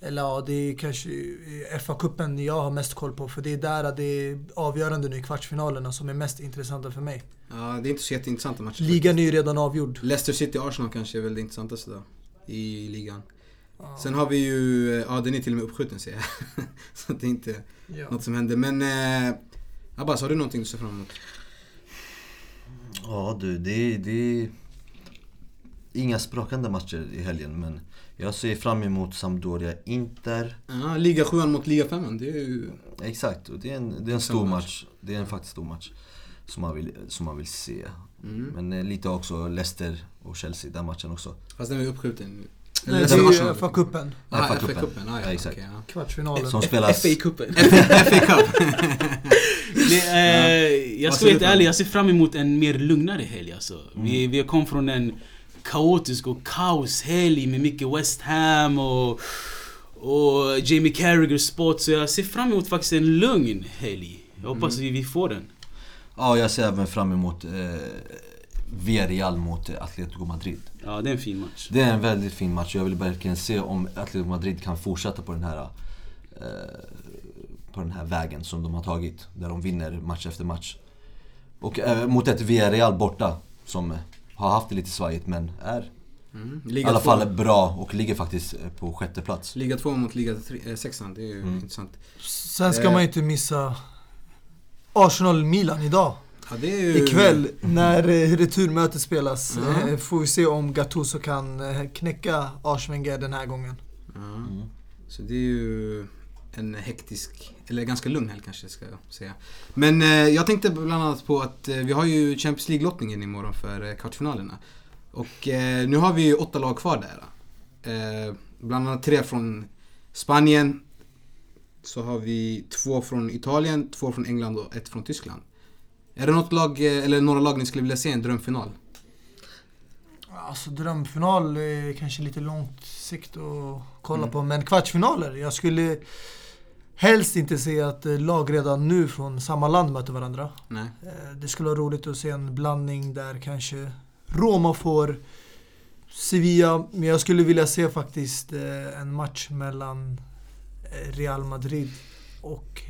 Speaker 3: Eller ja, det är kanske FA-cupen jag har mest koll på. För det är där det är avgörande nu i kvartsfinalerna som är mest intressanta för mig.
Speaker 1: Ja, det är inte så jätteintressanta matcher.
Speaker 3: Ligan är ju redan avgjord.
Speaker 1: Leicester City-Arsenal kanske är väl det intressantaste då. I ligan.
Speaker 3: Ja.
Speaker 1: Sen har vi ju, ja den är till och med uppskjuten ser jag. <laughs> så det är inte
Speaker 3: Ja.
Speaker 1: något som händer. Men eh, Abbas, har du någonting du ser fram emot?
Speaker 4: Ja du, det, det är inga sprakande matcher i helgen men jag ser fram emot Sampdoria Inter.
Speaker 1: Ja, Liga 7 mot Liga 5 det är ju...
Speaker 4: Exakt, och det är en, det är en stor match. Det är en faktiskt stor match. Som man vill, som man vill se.
Speaker 1: Mm.
Speaker 4: Men eh, lite också Leicester och Chelsea, den matchen också.
Speaker 1: Fast den är uppskjuten.
Speaker 3: Nej, det är ju FA-cupen.
Speaker 4: FA-cupen.
Speaker 1: Ah, ja,
Speaker 4: Ja, exakt.
Speaker 1: okej, ja.
Speaker 3: Kvartsfinalen.
Speaker 4: Som spelas...
Speaker 2: FA-cupen. <laughs>
Speaker 1: FA Cup. <laughs>
Speaker 2: Det, eh, jag ska vara helt ärlig, jag ser fram emot en mer lugnare helg alltså.
Speaker 1: Mm.
Speaker 2: Vi, vi kom från en kaotisk och kaoshelg med mycket West Ham och, och Jamie Carragher spot. Så jag ser fram emot faktiskt en lugn helg. Jag hoppas
Speaker 1: Mm.
Speaker 2: vi, vi får den.
Speaker 4: Ja, jag ser även fram emot eh, Villarreal mot Atletico Madrid.
Speaker 2: Ja, det är en fin match.
Speaker 4: Det är en väldigt fin match jag vill verkligen se om Atletico Madrid kan fortsätta på den här eh, på den här vägen som de har tagit. Där de vinner match efter match. Och eh, mot ett Villarreal borta som har haft det lite svajigt men är
Speaker 1: Mm.
Speaker 4: i alla
Speaker 1: 2.
Speaker 4: fall bra och ligger faktiskt eh, på sjätte plats.
Speaker 1: Liga 2 mot Liga 6 det är ju
Speaker 4: Mm.
Speaker 1: intressant.
Speaker 3: Sen ska
Speaker 1: Eh.
Speaker 3: man ju inte missa Arsenal-Milan idag.
Speaker 1: Ja, det är ju...
Speaker 3: Ikväll när eh, returmötet spelas eh, får vi se om Gattuso kan eh, knäcka Arsvenger den här gången.
Speaker 4: Mm.
Speaker 1: Så det är ju en hektisk, eller ganska lugn helg kanske ska jag säga. Men eh, jag tänkte bland annat på att eh, vi har ju Champions League-lottningen imorgon för eh, kvartsfinalerna. Och nu har vi ju åtta lag kvar där. Bland annat tre från Spanien. Så har vi två från Italien, två från England och ett från Tyskland. Är det något lag, eh, eller några lag ni skulle vilja se i en drömfinal?
Speaker 3: Alltså drömfinal är kanske lite långt sikt att kolla på. Men kvartsfinaler, jag skulle helst inte se att eh, lag redan nu från samma land möter varandra.
Speaker 1: Nej.
Speaker 3: Eh, Det skulle vara roligt att se en blandning där kanske Roma får Sevilla, men jag skulle vilja se faktiskt en match mellan Real Madrid och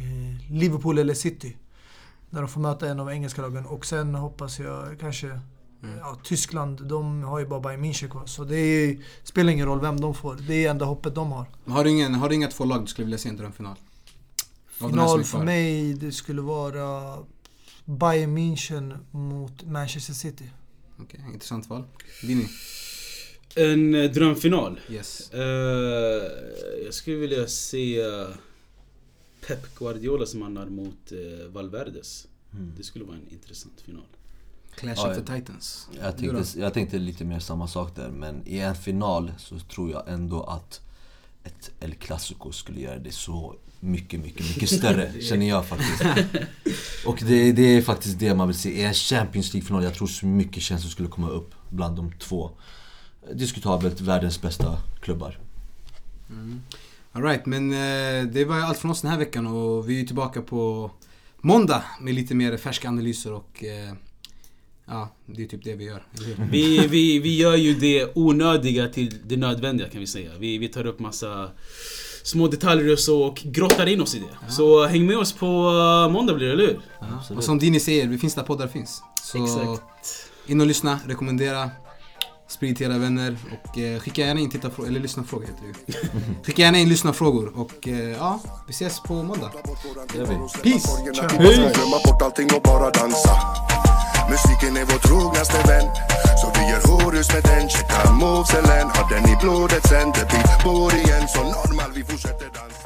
Speaker 3: Liverpool eller City. Där de får möta en av engelska lagen. Och sen hoppas jag kanske Ja, Tyskland, de har ju bara Bayern München kvar. Så det är, spelar ingen roll vem de får. Det är enda hoppet de har.
Speaker 1: Har du, ingen, har du inga två lag du skulle vilja se i en drömfinal?
Speaker 3: Final för mig, det skulle vara Bayern München mot Manchester City.
Speaker 1: Okej, intressant val. Vinny?
Speaker 2: En eh, drömfinal.
Speaker 1: Yes.
Speaker 2: Eh, jag skulle vilja se eh, Pep Guardiolas mannar mot uh, Valverdes. Det skulle vara en intressant final.
Speaker 1: Clash
Speaker 4: Ja,
Speaker 1: of the. Titans.
Speaker 4: Jag tänkte, jag tänkte lite mer samma sak där, men i en final så tror jag ändå att ett El Clasico skulle göra det så mycket, mycket, mycket större, <laughs> känner jag faktiskt. Och det, det är faktiskt det man vill se. I en Champions League-final, jag tror så mycket känslor skulle komma upp bland de två. Diskutabelt världens bästa klubbar.
Speaker 1: Alright, men eh, det var allt från oss den här veckan och vi är tillbaka på måndag med lite mer färska analyser och eh, ja, det är typ det vi gör?
Speaker 2: Vi, vi, vi gör ju det onödiga till det nödvändiga kan vi säga. Vi, vi tar upp massa små detaljer och så och grottar in oss i det. Så häng med oss på eh, måndag blir det, eller hur?
Speaker 1: Ja. Och som Dini säger, vi finns där poddar finns. Så
Speaker 2: Exakt.
Speaker 1: in och lyssna, rekommendera, sprid till era vänner och eh, skicka gärna in tittarfrågor, eller lyssnarfrågor heter det ju. <laughs> Skicka gärna in lyssnarfrågor och eh, ja, vi ses på måndag. Peace!
Speaker 6: Musiken är vår trognaste vän Så vi gör horus med den. Checka movesen, har den i blodet sen? Det blir vår igen. Så normal vi fortsätter dansa